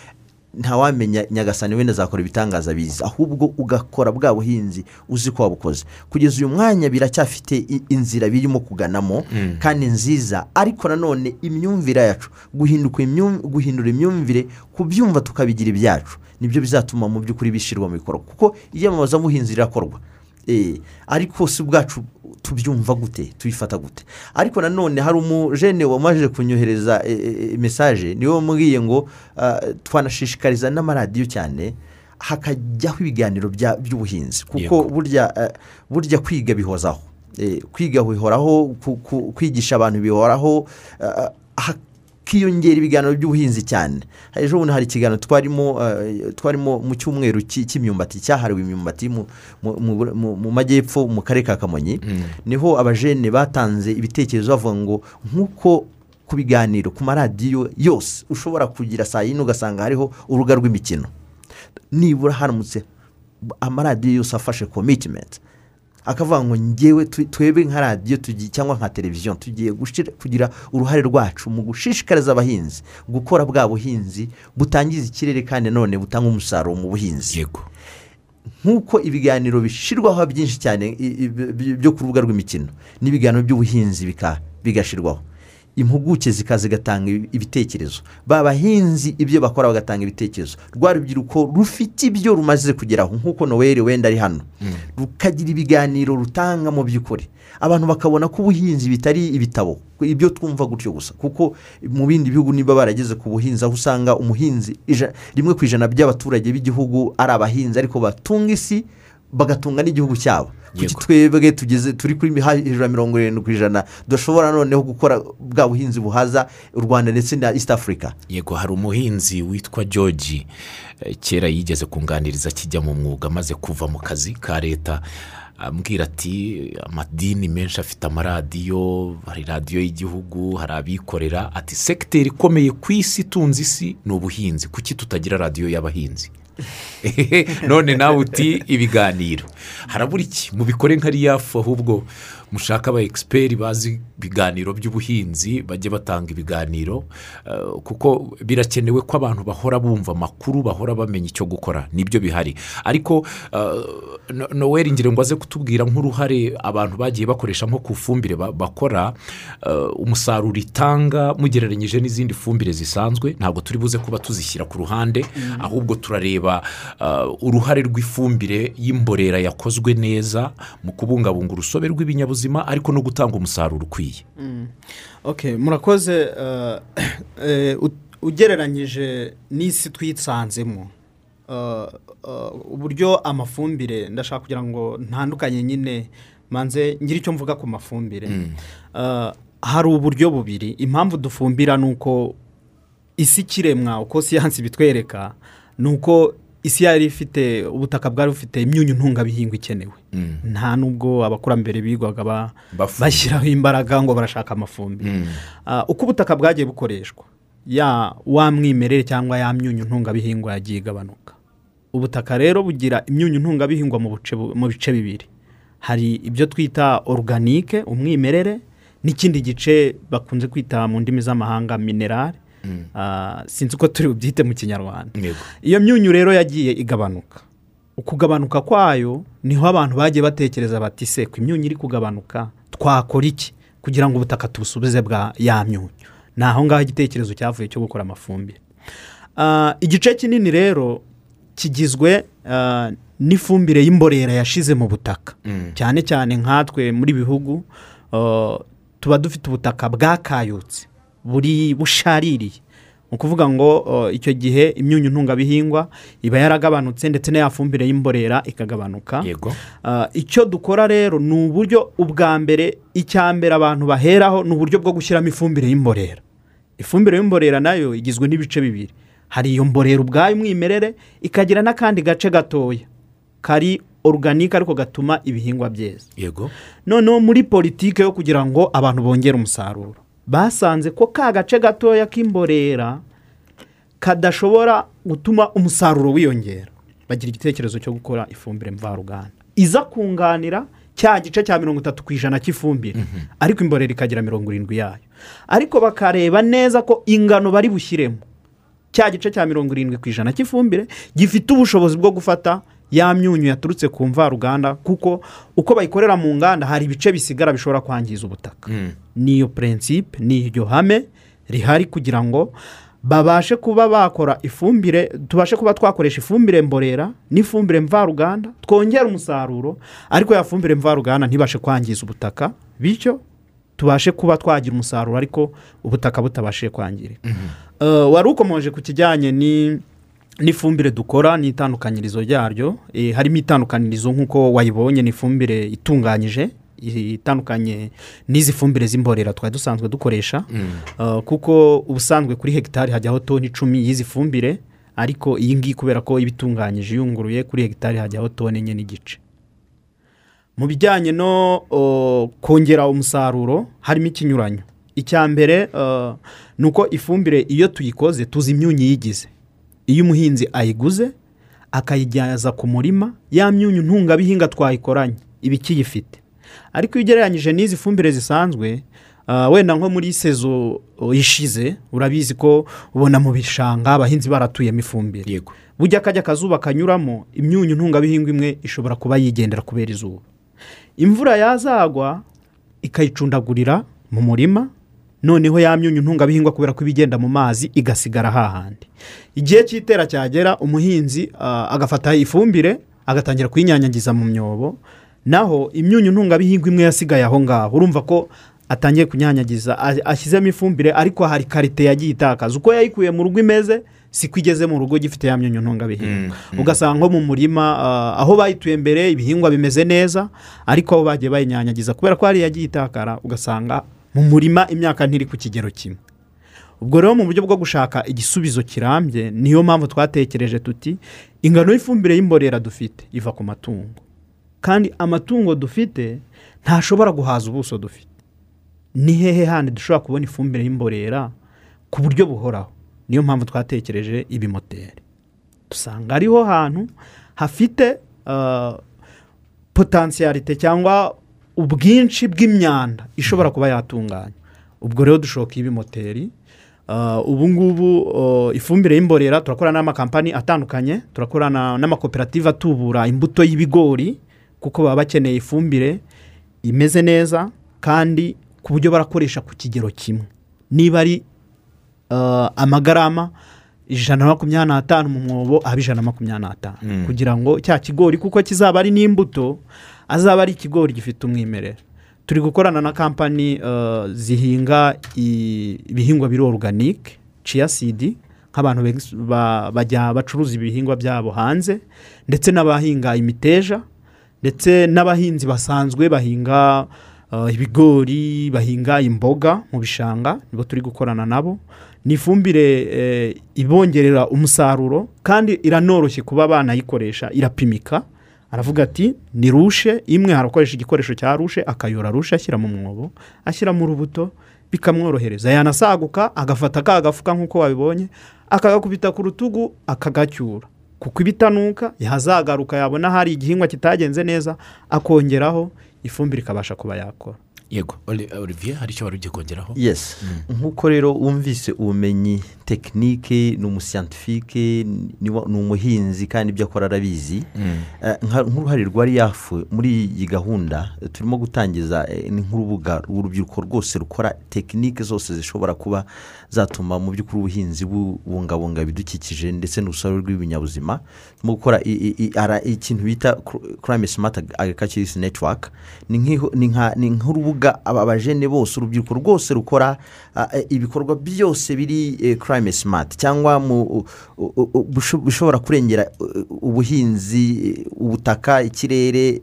Speaker 4: ntawamenya nyagasani wenda azakora ibitangaza biza ahubwo ugakora bwa buhinzi uzi ko wabukoze. Kugeza uyu mwanya biracyafite inzira birimo kuganamo kandi nziza. Ariko nanone imyumvire yacu guhindura imyumvire kubyumva tukabigira ibyacu ni byo bizatuma mu by'ukuri bishyirwa mu bikorwa kuko iyamamazabuhinzi rirakorwa Eh, ariko si ubwacu tubyumva gute tubifata gute. Ariko nanone hari umujene wamajije kunyohereza eh, eh, mesaje ni we wamubwiye ngo ah, twanashishikariza n'amaradiyo cyane hakajyaho ibiganiro by'ubuhinzi. Kuko burya burya kwiga bihozaho. Kwiga bihoraho kwigisha abantu bihoraho hakiyongera ibiganiro by'ubuhinzi cyane. Ejo bundi hari ikiganiro twarimo eh, twarimo mu cyumweru cy'i- cy'imyumbati cyahariwe imyumbati mu- majyepfo mu karere ka kamonyi. Niho abajene batanze ibitekerezo bavuga ngo nk'uko ku biganiro ku maradiyo yose ushobora kugira saa yine ugasanga hariho urubuga rw'imikino. Nibura haramutse amaradiyo yose afashe komitimenti akavuga ngo ngewe twebwe nka radiyo cyangwa nka televiziyo tugiye kugira uruhare rwacu mu gushishikariza abahinzi gukora bwa buhinzi butangiza ikirere kandi none butanga umusaruro mu buhinzi.
Speaker 2: Yego.
Speaker 4: Nk'uko ibiganiro bishyirwaho byinshi cyane byo ku rubuga rw'imikino n'ibiganiro by'ubuhinzi bigashyirwaho impuguke zikaza zigatanga ibi- ibitekerezo. Ba bahinzi ibyo bakora bagatanga ibitekerezo. Rwa rubyiruko rufite ibyo rumaze kugeraho nk'uko noweli wenda ari hano. Rukagira ibiganiro rutanga mu by'ukuri. Abantu bakabona ko ubuhinzi bitari ibitabo. Ibyo twumva gutyo gusa. Kuko mu bindi bihugu niba barageze ku buhinzi aho usanga umuhinzi rimwe ku ijana by'abaturage b'igihugu ari abahinzi ariko batunga isi bagatunga n'igihugu cyabo. Kuki twebwe tugeze turi kuri hejuru ya mirongo irindwi ku ijana dushobora noneho gukora bwa buhinzi buhaza u rwanda ndetse na east africa?
Speaker 2: Yego hari umuhinzi witwa george eh, kera yigeze kunganiriza akijya mu mwuga amaze kuva mu kazi ka leta ambwira ati amadini menshi afite amaradiyo hari radiyo y'igihugu hari abikorera. Ati segiteri ikomeye ku isi itunze isi ni ubuhinzi. Kuki tutagira radiyo y'abahinzi? none nawe uti ibiganiro. Harabura iki? Mubikore nka riyafu ahubwo mushaka aba egisiperi bazi ibiganiro by'ubuhinzi bajye batanga ibiganiro eh, kuko birakenewe ko abantu bahora bumva amakuru bahora bamenya icyo gukora. Nibyo bihari. Ariko eh, No- noweli ngira ngo aze kutubwira nk'uruhare abantu bagiye bakoresha nko ku fumbire ba- bakora eh, umusaruro itanga mugereranyije n'izindi fumbire zisanzwe. Ntabwo turi buze kuba tuzishyira ku ruhande ahubwo turareba uruhare rw'ifumbire y'imborera yakozwe neza mu kubungabunga urusobe rw'ibinyabuzima ariko no gutanga umusaruro ukwiye.
Speaker 3: Ok murakoze eh, eh, ugereranyije n'isi twisanzemo eh, eh, uburyo amafumbire ndashaka kugira ngo ntandukanye nyine manze ngire icyo mvuga ku mafumbire. Eh, hari uburyo bubiri. Impamvu dufumbira ni uko isi ikiremwa uko siyansi bitwereka ni uko isi yari ifite ubutaka bwari bufite imyunyu ntungabihingwa ikenewe. Nta nubwo abakurambere bigwaga bashyiraho imbaraga ngo barashaka amafumbire Ah, uko ubutaka bwagiye bukoreshwa? Ya wa mwimerere cyangwa ya myunyu ntungabihingwa yagiye igabanuka. Ubutaka rero bugira imyunyu ntungabihingwa mu bice bibiri. Hari ibyo twita oruganike umwimerere n'ikindi gice bakunze kwita mu ndimi z'amahanga minerale. Ah, sinzi uko turi bubyite mu kinyarwanda. Iyo myunyu rero yagiye igabanuka. Ukugabanuka kwayo ni ho abantu bagiye batekereza bati se ku imyunyu iri kugabanuka twakora iki? Kugira ngo ubutaka tubusubize bwa ya myunyu. Ni aho ngaho igitekerezo cyavuye cyo gukora amafumbire. Ah, igice kinini rero kigizwe ah, n'ifumbire y'imborera yashize mu butaka. Cyane cyane nkatwe muri bihugu ah, tuba dufite ubutaka bwakayutse. Buri bushaririye ni ukuvuga ngo icyo gihe imyunyu ntungabihingwa iba yaragabanutse ndetse n'iya fumbire y'imborera ikagabanuka. Icyo dukora rero ni uburyo ubwa mbere icya mbere abantu baheraho ni uburyo bwo gushyiramo ifumbire y'imborera. Ifumbire y'imborera na yo igizwe n'ibice bibiri. Hari iyo mborera ubwayo umwimerere ikagira n'akandi gace gatoya. Kari oruganike ariko gatuma ibihingwa byeza
Speaker 2: yego.
Speaker 3: Noneho muri politiki yo kugira ngo abantu bongere umusaruro. Basanze ko ka gace gatoya k'imborera kadashobora gutuma umusaruro wiyongera. Bagira igitekerezo cyo gukora ifumbire mvaruganda. Iza kunganira cya gice cya mirongo itatu ku ijana cy'ifumbire. Ariko imborera ikagira mirongo irindwi yayo. Ariko bakareba neza ko ingano bari bushyiremo cya gice cya mirongo irindwi ku ijana cy'ifumbire gifite ubushobozi bwo gufata ya myunyu yaturutse ku mvaruganda kuko uko bayikorera mu nganda hari ibice bisigara bishobora kwangiza ubutaka. Niyo purensipe ni iryo hame rihari kugira ngo babashe kuba bakora ifumbire tubashe kuba twakoresha ifumbire mborera n'ifumbire mvaruganda twongera umusaruro ariko ya fumbire mvaruganda ntibashe kwangiza ubutaka bityo tubashe kuba twagira umusaruro ariko ubutaka butabashije kwangirika. Eh, wari ukomoje ku kijyanye ni n'ifumbire dukora n'itandukanyirizo ryaryo Eh, harimo itandukanirizo nk'uko wayibonye ni ifumbire itunganyije itandukanye n'izi fumbire z'imborera twari dusanzwe dukoresha. Eh, kuko ubusanzwe kuri hegitari hajyaho toni icumi y'izi fumbire ariko iyi ngiyi kubera ko iba itunganyije iyunguruye kuri hegitari hajyaho toni enye n'igice. Mu bijyanye no kongera umusaruro harimo ikinyuranyo. Icya mbere eh, ni uko ifumbire iyo tuyikoze tuzi imyunyu yigize. Iyo umuhinzi ayiguze akayijyaza ku murima ya myunyu ntungabihinga twayikoranye iba ikiyifite. Ariko iyo ugereranyije n'izi fumbire zisanzwe ah, wenda nko muri sezo ishize urabizi ko ubona mu bishanga abahinzi baratuyemo ifumbire.
Speaker 2: Yego.
Speaker 3: Bujya akajya akazuba kanyuramo imyunyu ntungabihingwa imwe ishobora kuba yigendera kubera izuba. Imvura yazagwa ikayicundagurira mu murima noneho ya myunyu ntungabihingwa kubera ko iba igenda mu mazi igasigara hahandi igihe cy'itera cyagera umuhinzi ah, agafata ifumbire agatangira kuyinyanyagiza mu myobo. Naho imyunyu ntungabihingwa imwe yasigaye aho ngaho. Urumva ko atangiye kunyanyagiza ashyizemo ifumbire ariko hari karite yagiye itakaza. Uko yayikuye mu rugo imeze siko igeze mu rugo gifite ya myunyu ntungabihingwa. Ugasanga nko mu murima ah, aho bayituye mbere ibihingwa bimeze neza ariko aho bagiye bayinyanyagiza kubera ko hari yagiye itakara ugasanga mu murima imyaka ntiri ku kigero kimwe. Ubwo rero mu buryo bwo gushaka igisubizo kirambye niyo mpamvu twatekereje tuti ingano y'ifumbire y'imborera dufite iva ku matungo. Kandi amatungo dufite ntashobora guhaza ubuso dufite. Ni hehe handi dushobora kubona ifumbire y'imborera ku buryo buhoraho? Niyo mpamvu twatekereje ibimoteri. Dusanga ariho hantu hafite ah, potensiyalite cyangwa ubwinshi bw'imyanda ishobora kuba yatunganya ubwo rero dushoka ibimoteri Ah, ubu ngubu oh, ifumbire y'imborera turakorana n'amakampani atandukanye turakorana n'amakoperative atubura imbuto y'ibigori kuko baba bakeneye ifumbire imeze neza kandi ku buryo barakoresha ku kigero kimwe. Niba ari ah, amagarama ijana na makumyabiri n'atanu mu mwobo aba ijana na makumyabiri n'atanu. Kugira ngo cya kigori kuko kizaba ari n'imbuto azaba ari ikigori gifite umwimerere. Turi gukorana na kampani eh, zihinga ibihingwa biri oruganike ciya sidi nk'abantu bajya bacuruza ibihingwa byabo hanze ndetse n'abahinga imiteja ndetse n'abahinzi basanzwe bahinga eh, ibigori bahinga imboga mu bishanga nibo turi gukorana nabo. Ni ifumbire eh, ibongerera umusaruro kandi iranoroshye kuba banayikoresha irapimika. Aravuga ati ni rushe imwe harakoresha igikoresho cya rushe akayora rushe ashyira mu mwobo ashyira mu rubuto bikamworohereza. Yanasaguka agafata ka gafuka nk'uko wabibonye akagakubita ku rutugu akagacyura. Kuko ibitanuka yazagaruka yabona hari igihingwa kitagenze neza akongeraho ifumbire ikabasha kuba yakora.
Speaker 2: Yego. Oli- olivier hari icyo wari ugiye kongeraho
Speaker 4: yesi nk'uko rero wumvise ubumenyi tekinike ni umusiyantifike ni umuhinzi kandi ibyo akora arabizi. Eh, nka- nk'uruhare rwa riyafu muri iyi gahunda eh, turimo gutangiza eh, ni nk'urubuga urubyiruko rwose rukora tekinike zose zishobora kuba zatuma mu by'ukuri ubuhinzi bubungabunga ibidukikije ndetse n'urusobe rw'ibinyabuzima. Turimo gukora ikintu bita crime smart agriculture network. Ni nk'urubuga aba bajene bose urubyiruko rwose rukora eh, ibikorwa byose biri eh, crime smart cyangwa mu u- u- u- busho- bishobora kurengera ubuhinzi ubutaka ikirere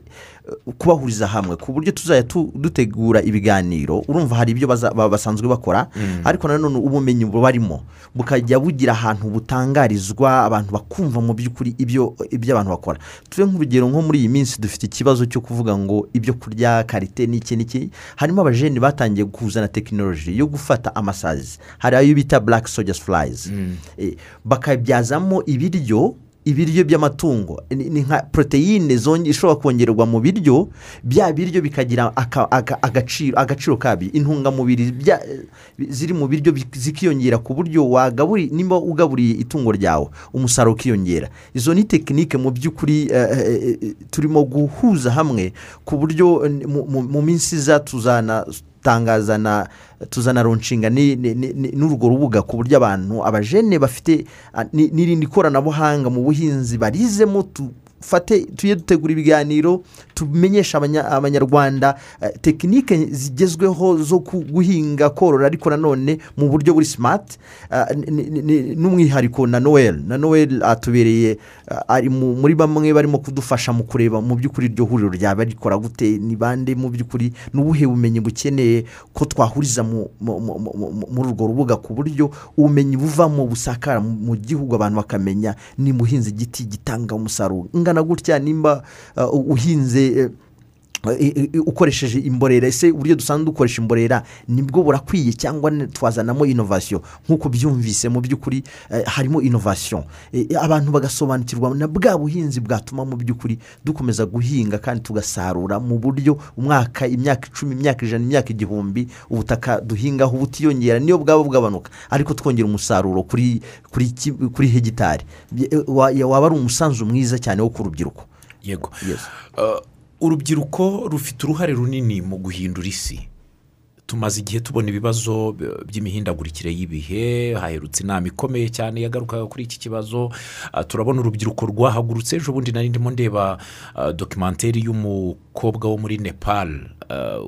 Speaker 4: kubahuriza hamwe ku buryo tuzajya tu- dutegura ibiganiro urumva hari ibyo basanzwe bakora ariko nanone ubumenyi bubarimo bukajya bugira ahantu butangarizwa abantu bakumva mu by'ukuri ibyo ibyo abantu bakora. Tuve nk'urugero nko muri iyi minsi dufite ikibazo cyo kuvuga ngo ibyo kurya karite n'iki n'iki harimo abajeni batangiye kuzana tekinoloji yo gufata amasazi hari ayo bita black soldiers flies. Eh, bakabyazamo ibiryo ibiryo by'amatungo. Ni nka poroteyine ishobora kongerwa mu biryo bya biryo bikagira agaciro kabyo. Intungamubiri ziri mu biryo bi- zikiyongera ku buryo wagaburi nimba ugaburiye itungo ryawe umusaruro ukiyongera. Izo ni tekinike mu by'ukuri eh, eh, eh, turimo guhuza hamwe ku buryo mu minsi iza tuzana tangaza na tuzana ni- n'urwo rubuga ku buryo abantu abajene bafite ni- n'irindi koranabuhanga mu buhinzi barizemo dufate tujye dutegura ibiganiro tumenyesha abanya- abanyarwanda. Eh, tekinike zigezweho zo guhinga korora ariko nanone mu buryo buri simati ni- n'umwihariko na noel. Na noel atubereye ah, ari mu- muri bamwe barimo kudufasha mu kureba mu by'ukuri iryo huriro ryaba rikora gute ni bande mu by'ukuri n'ubuhe bumenyi bukeneye ko twahuriza mu- mu- mu- mu- mu- muri urwo rubuga ku buryo ubumenyi buvamo busakara mu gihugu abantu bakamenya ni muhinzi igiti gitanga umusaruro. Gutya nimba uh, uhinze eh, ukoresheje imborera. Ese uburyo dusanzwe dukoresha imborera ni bwo burakwiye cyangwa twazanamo inovasiyo nk'uko byumvise mu by'ukuri eh, harimo inovasiyo abantu bagasobanukirwa na bwa buhinzi bwatuma mu by'ukuri dukomeza guhinga kandi tugasarura mu buryo umwaka imyaka icumi imyaka ijana imyaka igihumbi ubutaka duhingaho butiyongera niyo bwaba bwabanuka ariko twongera umusaruro kuri kuri hegitari. Waba ari umusanzu mwiza cyane wo ku rubyiruko.
Speaker 2: Yego.
Speaker 4: Yes.
Speaker 2: Uh, urubyiruko rufite uruhare runini mu guhindura isi. Tumaze igihe tubona ibibazo by'imihindagurikire y'ibihe haherutse inama ikomeye cyane yagarukaga kuri iki kibazo. Uh, turabona urubyiruko rwahagurutse ejo bundi nari ndimo ndeba uh, dokimenteri y'umukobwa wo muri nepal uh,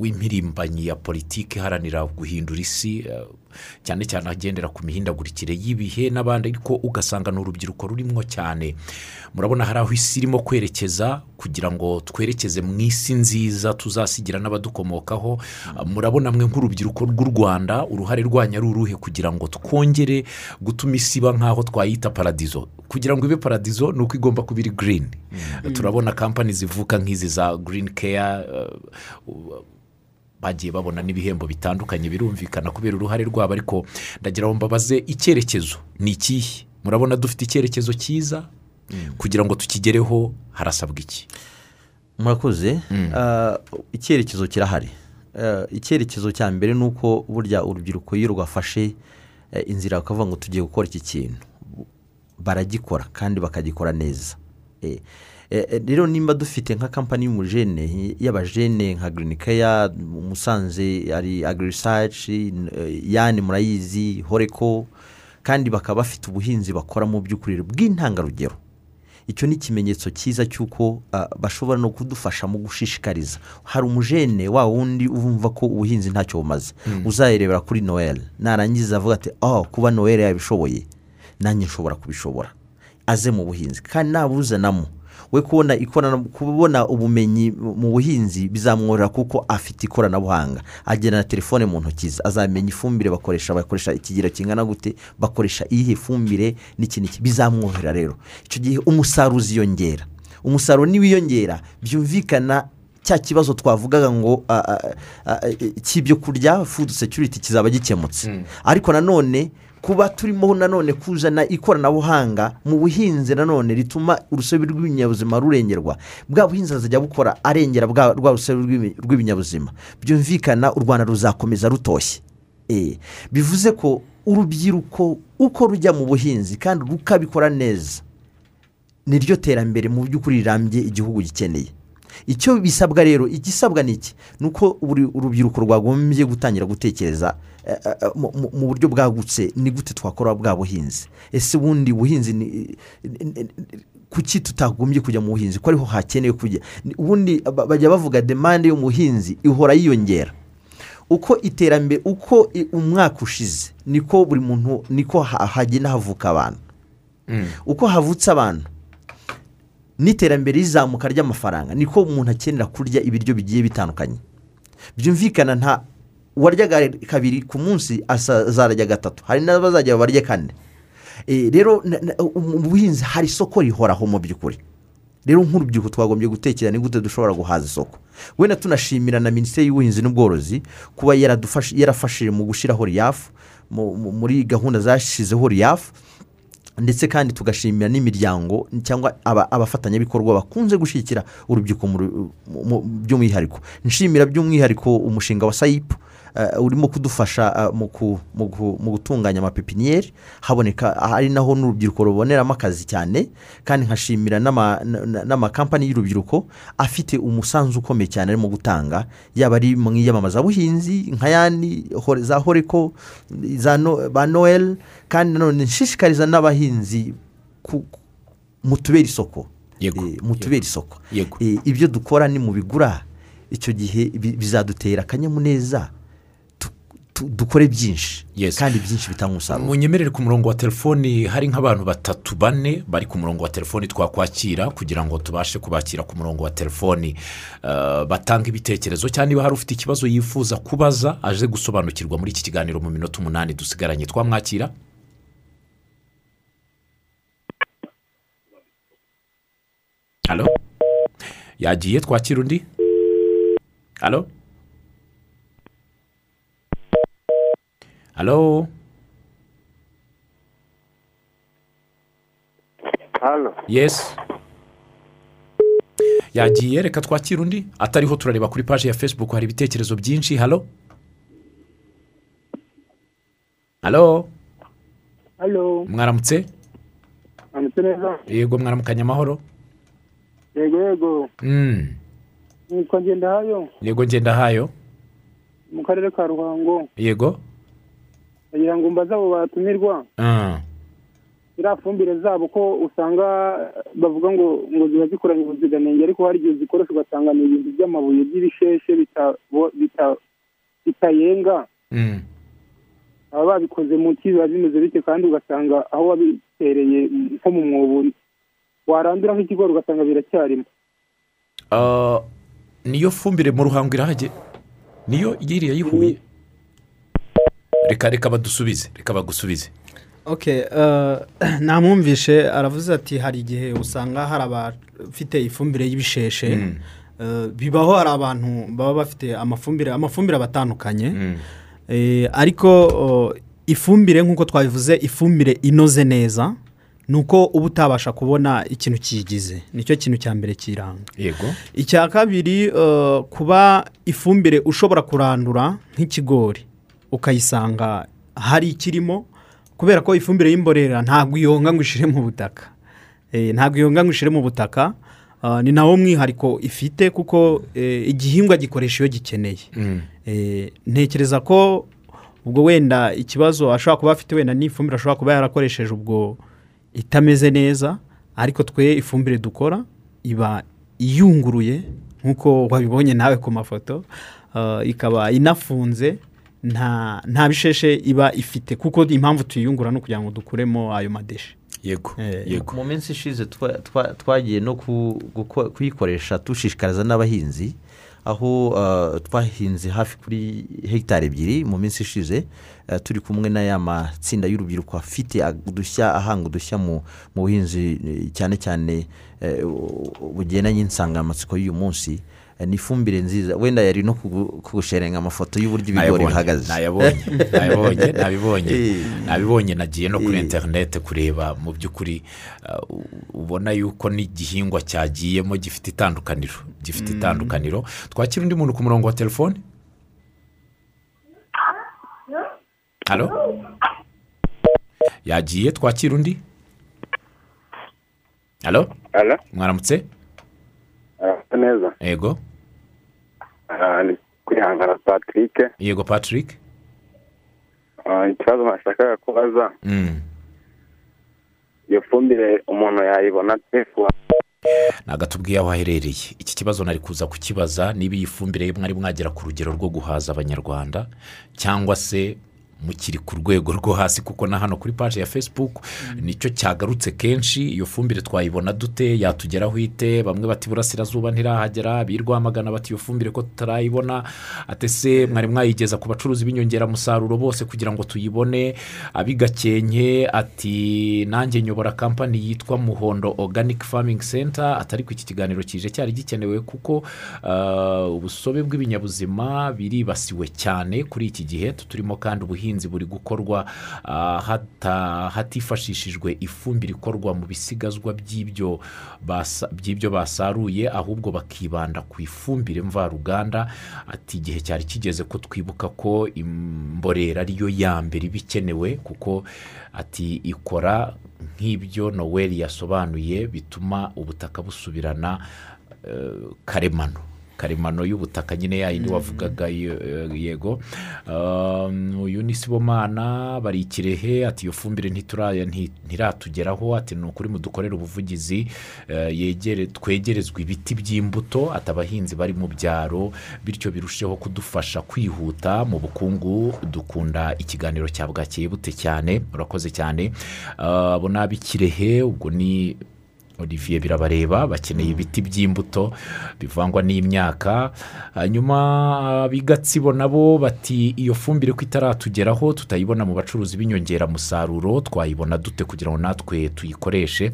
Speaker 2: w'impirimbanyi ya politiki iharanira guhindura isi cyane cyane agendera ku mihindagurikire y'ibihe n'abandi ariko ugasanga ni urubyiruko rurimo cyane. Murabona hari aho isi irimo kwerekeza kugira ngo twerekeze mu isi nziza tuzasigira n'abadukomokaho. Murabona mwe nk'urubyiruko rw'u rwanda uruhare rwanyu ari uruhe kugira ngo twongere gutuma isi iba nk'aho twayita paradizo? Kugira ngo ibe paradizo ni uko igomba kuba iri girini turabona kampani zivuka nk'izi za girini keya bagiye babona n'ibihembo bitandukanye birumvikana kubera uruhare rwabo ariko ndagira ngo mbabaze icyerekezo. Ni ikihe? Murabona dufite icyerekezo cyiza? Kugira ngo tukigereho harasabwa iki?
Speaker 4: Murakoze. Ah, icyerekezo kirahari. Ah, icyerekezo cya mbere ni uko burya urubyiruko iyo rwafashe eh, inzira bakavuga ngo tugiye gukora iki kintu baragikora kandi bakagikora neza. Eh, rero nimba dufite nka kampani y'umujene y'abajene nka girini keya musanze ari agirisaci yani murayizi horeko kandi bakaba bafite ubuhinzi bakora mu by'ukuri bw'intangarugero. Icyo ni ikimenyetso cyiza cy'uko ah, bashobora no kudufasha mu gushishikariza. Hari umujene wa wundi wumva ko ubuhinzi ntacyo bumaze. Uzayirebera kuri noel. Narangiza avuga ati oh kuba noel yabishoboye. Nanjye nshobora kubishobora. Aze mu buhinzi. Kandi nabuzanamo. We kubona kubona ubumenyi mu buhinzi bizamworohera kuko afite ikoranabuhanga. Agena na telefone mu ntoki ze azamenya ifumbire bakoresha bakoresha ikigero kingana gute bakoresha iyihe fumbire n'iki n'iki bizamworohera rero. Icyo gihe umusaruro uziyongera. Umusaruro niwiyongera byumvikana cya kibazo twavugaga ngo cy'ibyo kurya food security kizaba gikemutse. Ariko nanone kuba turimo nanone kuzana ikoranabuhanga mu buhinzi nanone rituma urusobe rw'ibinyabuzima rurengerwa. Bwa buhinzi azajya bukora arengera bwa rwa rusobe rw'ibi- rw'ibinyabuzima. Byumvikana u rwanda ruzakomeza rutoshye. Eh, bivuze ko urubyiruko uko rujya mu buhinzi kandi rukabikora neza niryo terambere mu by'ukuri rirambye igihugu gikeneye. Icyo bisabwa rero igisabwa ni iki? Ni uko urubyiruko rwagombye gutangira gutekereza eh, eh, mu mu- buryo bwagutse ni gute twakora bwa buhinzi? Ese ubundi buhinzi ni kuki tutagombye kujya mu buhinzi? Ko ariho hakenewe kujya? Ubundi ba- bajya bavuga demande y'umuhinzi ihora yiyongera. Uko iterambere uko umwaka ushize niko buri muntu niko ha- hagenda havuka abantu. Uko havutse abantu n'iterambere rizamuka ry'amafaranga. Niko umuntu akenera kurya ibiryo bigiye bitandukanye. Byumvikana nta uwaryaga kabiri ku munsi azarya gatatu. Hari n'abazajya barye kane. Eh, rero mu buhinzi hari isoko rihoraho mu by'ukuri. Rero nk'urubyiruko twagombye gutekereza ni gute dushobora guhaza isoko. Wenda tunashimira na minisiteri y'ubuhinzi n'ubworozi kuba yarafashije mu gushyiraho riyafu mu- mu- muri gahunda zashyizeho riyafu ndetse kandi tugashimira n'imiryango cyangwa aba- abafatanyabikorwa bakunze gushyigikira urubyiruko by'umwihariko. Nshimira by'umwihariko umushinga wa sayipu urimo kudufasha eh, mu gutunganya amapepiniyeri haboneka ari naho n'urubyiruko ruboneramo akazi cyane kandi nkashimira n'amakampani y'urubyiruko afite umusanzu ukomeye cyane arimo gutanga yaba ari mu iyamamazabuhinzi nka yandi za horeko ba noel kandi nanone nshishikariza n'abahinzi mutubere isoko.
Speaker 2: Yego,
Speaker 4: Eh, mutubere isoko.
Speaker 2: Yego.
Speaker 4: Eh, ibyo dukora ni mu bigura icyo gihe bi- bizadutera akanyamuneza. Dukore byinshi.
Speaker 2: Yes.
Speaker 4: kandi byinshi bitanga umusaruro.
Speaker 2: Munyemerere ku murongo wa telefoni hari nk'abantu batatu bane bari ku murongo wa telefoni twakwakira kugira ngo tubashe kubakira ku murongo wa telefoni. Eh, batanga ibitekerezo cyangwa niba hari ufite ikibazo yifuza kubaza aje gusobanukirwa muri iki kiganiro mu minota umunani dusigaranye. Twamwakira. Yagiye twakira undi? Halo? Halo
Speaker 5: hano
Speaker 2: yesi yagiye reka twakire undi. Atariho turareba kuri paji ya fesibuku hari ibitekerezo byinshi. Halo halo mwaramutse? Yego mwaramukanya amahoro?
Speaker 5: Yego yego.
Speaker 2: Mm,
Speaker 5: ngendahayo
Speaker 2: yego ngendahayo
Speaker 5: mu karere ka ruhango.
Speaker 2: Yego.
Speaker 5: Kugira ngo mbaze abo batumirwa.
Speaker 2: Ah,
Speaker 5: iriya fumbire zabo ko usanga bavuga ngo ngo ziba zikoranye ubuziranenge ariko hari igihe zikoresha ugasanga ni ibintu by'amabuye by'ibisheshe bitayenga.
Speaker 2: Mm.
Speaker 5: baba babikoze mu ki biba bimeze bityo kandi ugasanga aho wabitereye nko mu mwobo warandura nk'ikigori ugasanga biracyarimo.
Speaker 2: Ah, niyo fumbire mu ruhango irahage niyo yiriya yihuye? Reka reka badusubize reka bagusubize.
Speaker 3: Ok namwumvishe aravuze ati hari igihe usanga hari abafite ifumbire y'ibisheshe
Speaker 2: Mm.
Speaker 3: Eh, bibaho hari abantu baba bafite amafumbire amafumbire aba atandukanye
Speaker 2: Mm.
Speaker 3: Eh, ariko oh, ifumbire nk'uko twabivuze ifumbire inoze neza ni uko uba utabasha kubona ikintu kiyigize. Nicyo kintu cya mbere kiranga.
Speaker 2: Yego.
Speaker 3: Icya kabiri eh, kuba ifumbire ushobora kurandura nk'ikigori. Ukayisanga hari ikirimo kubera ko ifumbire y'imborera ntabwo iyonga ngo ishire mu butaka Eh, ntabwo iyonga ngo ishire mu butaka Ah, ni nawo mwihariko ifite kuko eh, igihingwa gikoresha iyo gikeneye
Speaker 2: Mm.
Speaker 3: Eh, ntekereza ko ubwo wenda ikibazo ashobora kuba afite wenda n'ifumbire ashobora kuba yarakoresheje ubwo itameze neza ariko twe ifumbire dukora iba iyunguruye nk'uko wabibonye nawe ku mafoto ah, ikaba inafunze nta nta bisheshe iba ifite kuko impamvu tuyiyungura ni ukugira ngo dukuremo ayo madeshe
Speaker 2: yego
Speaker 3: Eh,
Speaker 2: yego.
Speaker 4: mu minsi ishize twa- twa- twagiye no kuyikoresha dushishikariza n'abahinzi aho uh, twahinze hafi kuri hegitari ebyiri mu minsi ishize uh, turi kumwe n'aya matsinda y'urubyiruko afite udushya ahanga udushya mu mu buhinzi eh, cyane cyane eh, bugendanye n'insanganyamatsiko y'uyu munsi. Eh, ni ifumbire nziza. Wenda yari no kugu- kugusherenga amafoto y'uburyo ibigori bihagaze.
Speaker 2: nayabonye nayabonye nabibonye
Speaker 4: Eh.
Speaker 2: nabibonye. Nagiye no kuri
Speaker 4: Eh.
Speaker 2: interineti kureba mu by'ukuri uh, ubona yuko n'igihingwa cyagiyemo gifite itandukaniro gifite itandukaniro. Twakira undi muntu ku murongo wa telefone? Halo? Yagiye twakira undi? Halo?
Speaker 5: Ara
Speaker 2: mwaramutse?
Speaker 5: Neza.
Speaker 2: Yego
Speaker 5: kwihangana patrick.
Speaker 2: Yego patrick?
Speaker 5: Ah, ikibazo nashakaga kubaza.
Speaker 2: Mm.
Speaker 5: iyo fumbire umuntu yayibona ate
Speaker 2: ntabwo atubwiye aho aherereye. Iki kibazo nari kuza kukibaza niba iyi fumbire mwari mwagera ku rugero rwo guhaza abanyarwanda cyangwa se mukiri ku rwego rwo hasi kuko na hano kuri paji ya fesibuku ni cyo cyagarutse kenshi. Iyo fumbire twayibona dute? Yatugeraho ite? Bamwe bati burasirazuba ntirahagera. Birwamagana bati iyo fumbire ko tutarayibona. Ate se mwari mwayigeza ku bacuruzi b'inyongeramusaruro bose kugira ngo tuyibone? Abigakenke ati nanjye nyobora kampani yitwa muhondo organic farming center. Atari ku iki kiganiro kije cyari gikenewe kuko ah, ubusobe bw'ibinyabuzima biribasiwe cyane kuri iki gihe. Turimo kandi ubuhinzi ubuhinzi buri gukorwa ah, hatifashishijwe ifumbire ikorwa mu bisigazwa by'ibyo basaruye ahubwo bakibanda ku ifumbire mvaruganda. Ati igihe cyari kigeze ko twibuka ko imborera ariyo ya mbere iba ikenewe kuko ati ikora nk'ibyo noweli yasobanuye bituma ubutaka busubirana eh, karemano. Karemano y'ubutaka nyine yayindi wavugaga ye- eh, yego. Um, uyu ni sibomana bari ikirehe ati iyo fumbire ntiratugeraho. Ati ni ukuri mudukorere ubuvugizi eh, yegere twegerezwa ibiti by'imbuto. Ati abahinzi bari mu byaro bityo birusheho kudufasha kwihuta mu bukungu dukunda ikiganiro cya bwakeye bute cyane. Urakoze cyane. Abo ni ab'ikirehe ubwo ni olivier birabareba bakeneye ibiti by'imbuto bivangwa n'imyaka. Hanyuma bigatsibo nabo bati iyo fumbire ko itaratugeraho tutayibona mu bacuruzi b'inyongeramusaruro twayibona dute kugira ngo natwe tuyikoreshe?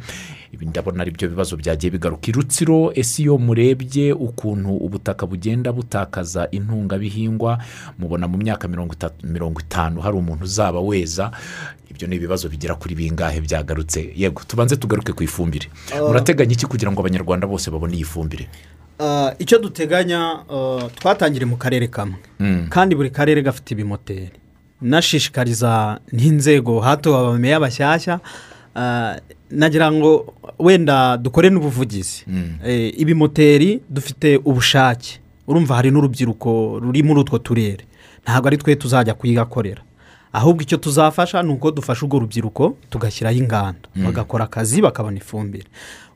Speaker 2: Ibi ndabona ari byo bibazo byagiye bigaruka. Irutsiro ese iyo murebye ukuntu ubutaka bugenda butakaza intungabihingwa mubona mu myaka mirongo itanu hari umuntu uzaba weza ibyo ni ibibazo bigera kuri bingahe byagarutse? Yego tubanze tugaruke ku ifumbire. Murateganya iki kugira ngo abanyarwanda bose babone iyi fumbire?
Speaker 3: Ah, icyo duteganya ah, twatangire mu karere kamwe. Kandi buri karere gafite ibimoteri. Nashishikariza n'inzego hato abameya bashyashya ah, nagira ngo wenda dukore n'ubuvugizi. Eh, ibimoteri dufite ubushake. Urumva hari n'urubyiruko ruri muri utwo turere. Ntabwo ari twe tuzajya kuyigakorera. Ahubwo icyo tuzafasha ni uko dufasha urwo rubyiruko tugashyiraho inganda bagakora akazi bakabona ifumbire.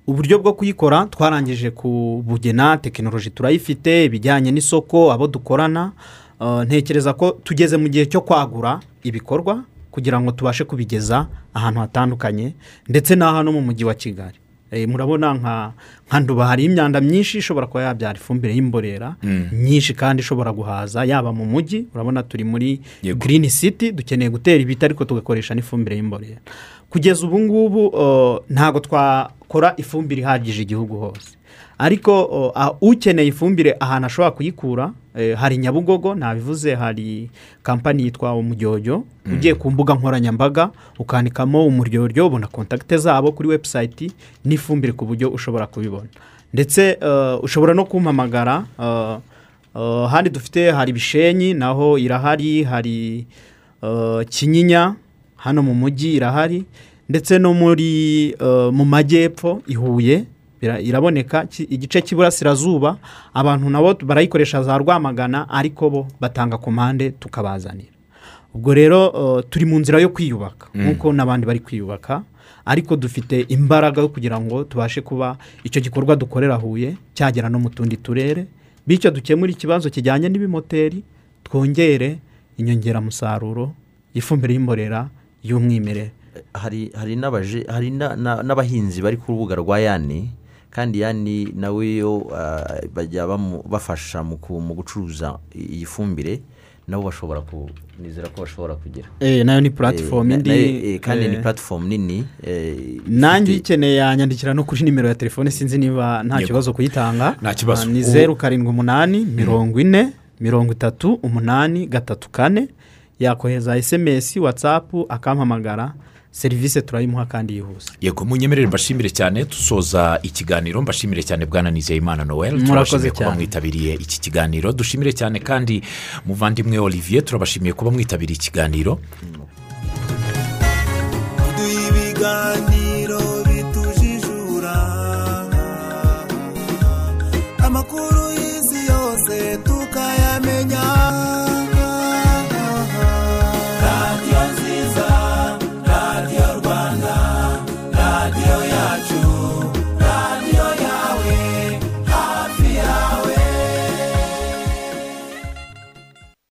Speaker 3: Uburyo bwo kuyikora twarangije kubugena tekinoloji turayifite ibijyanye n'isoko abo dukorana. Uh, ntekereza ko tugeze mu gihe cyo kwagura ibikorwa kugira ngo tubashe kubigeza ahantu hatandukanye ndetse n'aha no mu mujyi wa kigali. Eh, murabona nka nduba hari imyanda myinshi ishobora kuba yabyara ifumbire y'imborera myinshi kandi ishobora guhaza yaba mu mujyi urabona turi muri girini siti dukeneye gutera ibiti ariko tugakoresha n'ifumbire y'imborera. Kugeza ubu ngubu uh, ntabwo twakora ifumbire ihagije igihugu hose. Ariko ukeneye ifumbire ahantu ashobora kuyikura eh, hari nyabugogo nabivuze hari kampani yitwa umuryoyo ugiye ku mbuga nkoranyambaga ukandikamo umuryoyo ubona kontakite zabo kuri webusayiti n'ifumbire ku buryo ushobora kubibona. Ndetse uh, ushobora no kumpamagara uh, uh, handi dufite hari ibishenyi naho irahari hari kinyinya hano mu mujyi irahari ndetse no muri mu majyepfo i huye iraboneka igice cy'iburasirazuba abantu nabo barayikoresha za rwamagana ariko bo batanga komande tukabazanira. Ubwo rero turi mu nzira yo kwiyubaka nk'uko n'abandi bari kwiyubaka ariko dufite imbaraga yo kugira ngo tubashe kuba icyo gikorwa dukorera huye cyagera no mu tundi turere bityo dukemure ikibazo kijyanye n'ibimoteri twongere inyongeramusaruro y'ifumbire y'imborera y'umwimerere.
Speaker 4: Hari n'abahinzi bari ku rubuga rwa yani kandi yani nawe yo ah, bajya bafasha mu gucuruza iyi fumbire nabo bashobora ku nizera ko bashobora kugira.
Speaker 3: Eh, na yo ni
Speaker 4: Eh,
Speaker 3: puratifomu
Speaker 4: na-
Speaker 3: indi
Speaker 4: eh, kandi ni
Speaker 3: eh,
Speaker 4: puratifomu nini eh,
Speaker 3: nanjye uyikeneye yanyandikira no kuri nimero ya telefone sinzi niba nta kibazo kuyitanga.
Speaker 2: Nta kibazo.
Speaker 3: Ni zeru karindwi umunani mirongo ine mirongo itatu umunani gatatu kane. Yakohereza esemesi watsapu akampamagara. Serivisi turayimuha kandi yihuse.
Speaker 2: Yego munyemerere mbashimire cyane dusoza ikiganiro. Mbashimire cyane bwana nizeyimana noel. Turabashimiye kuba mwitabiriye iki kiganiro. Dushimire cyane kandi muvandimwe olivier turabashimiye kuba mwitabiriye ikiganiro.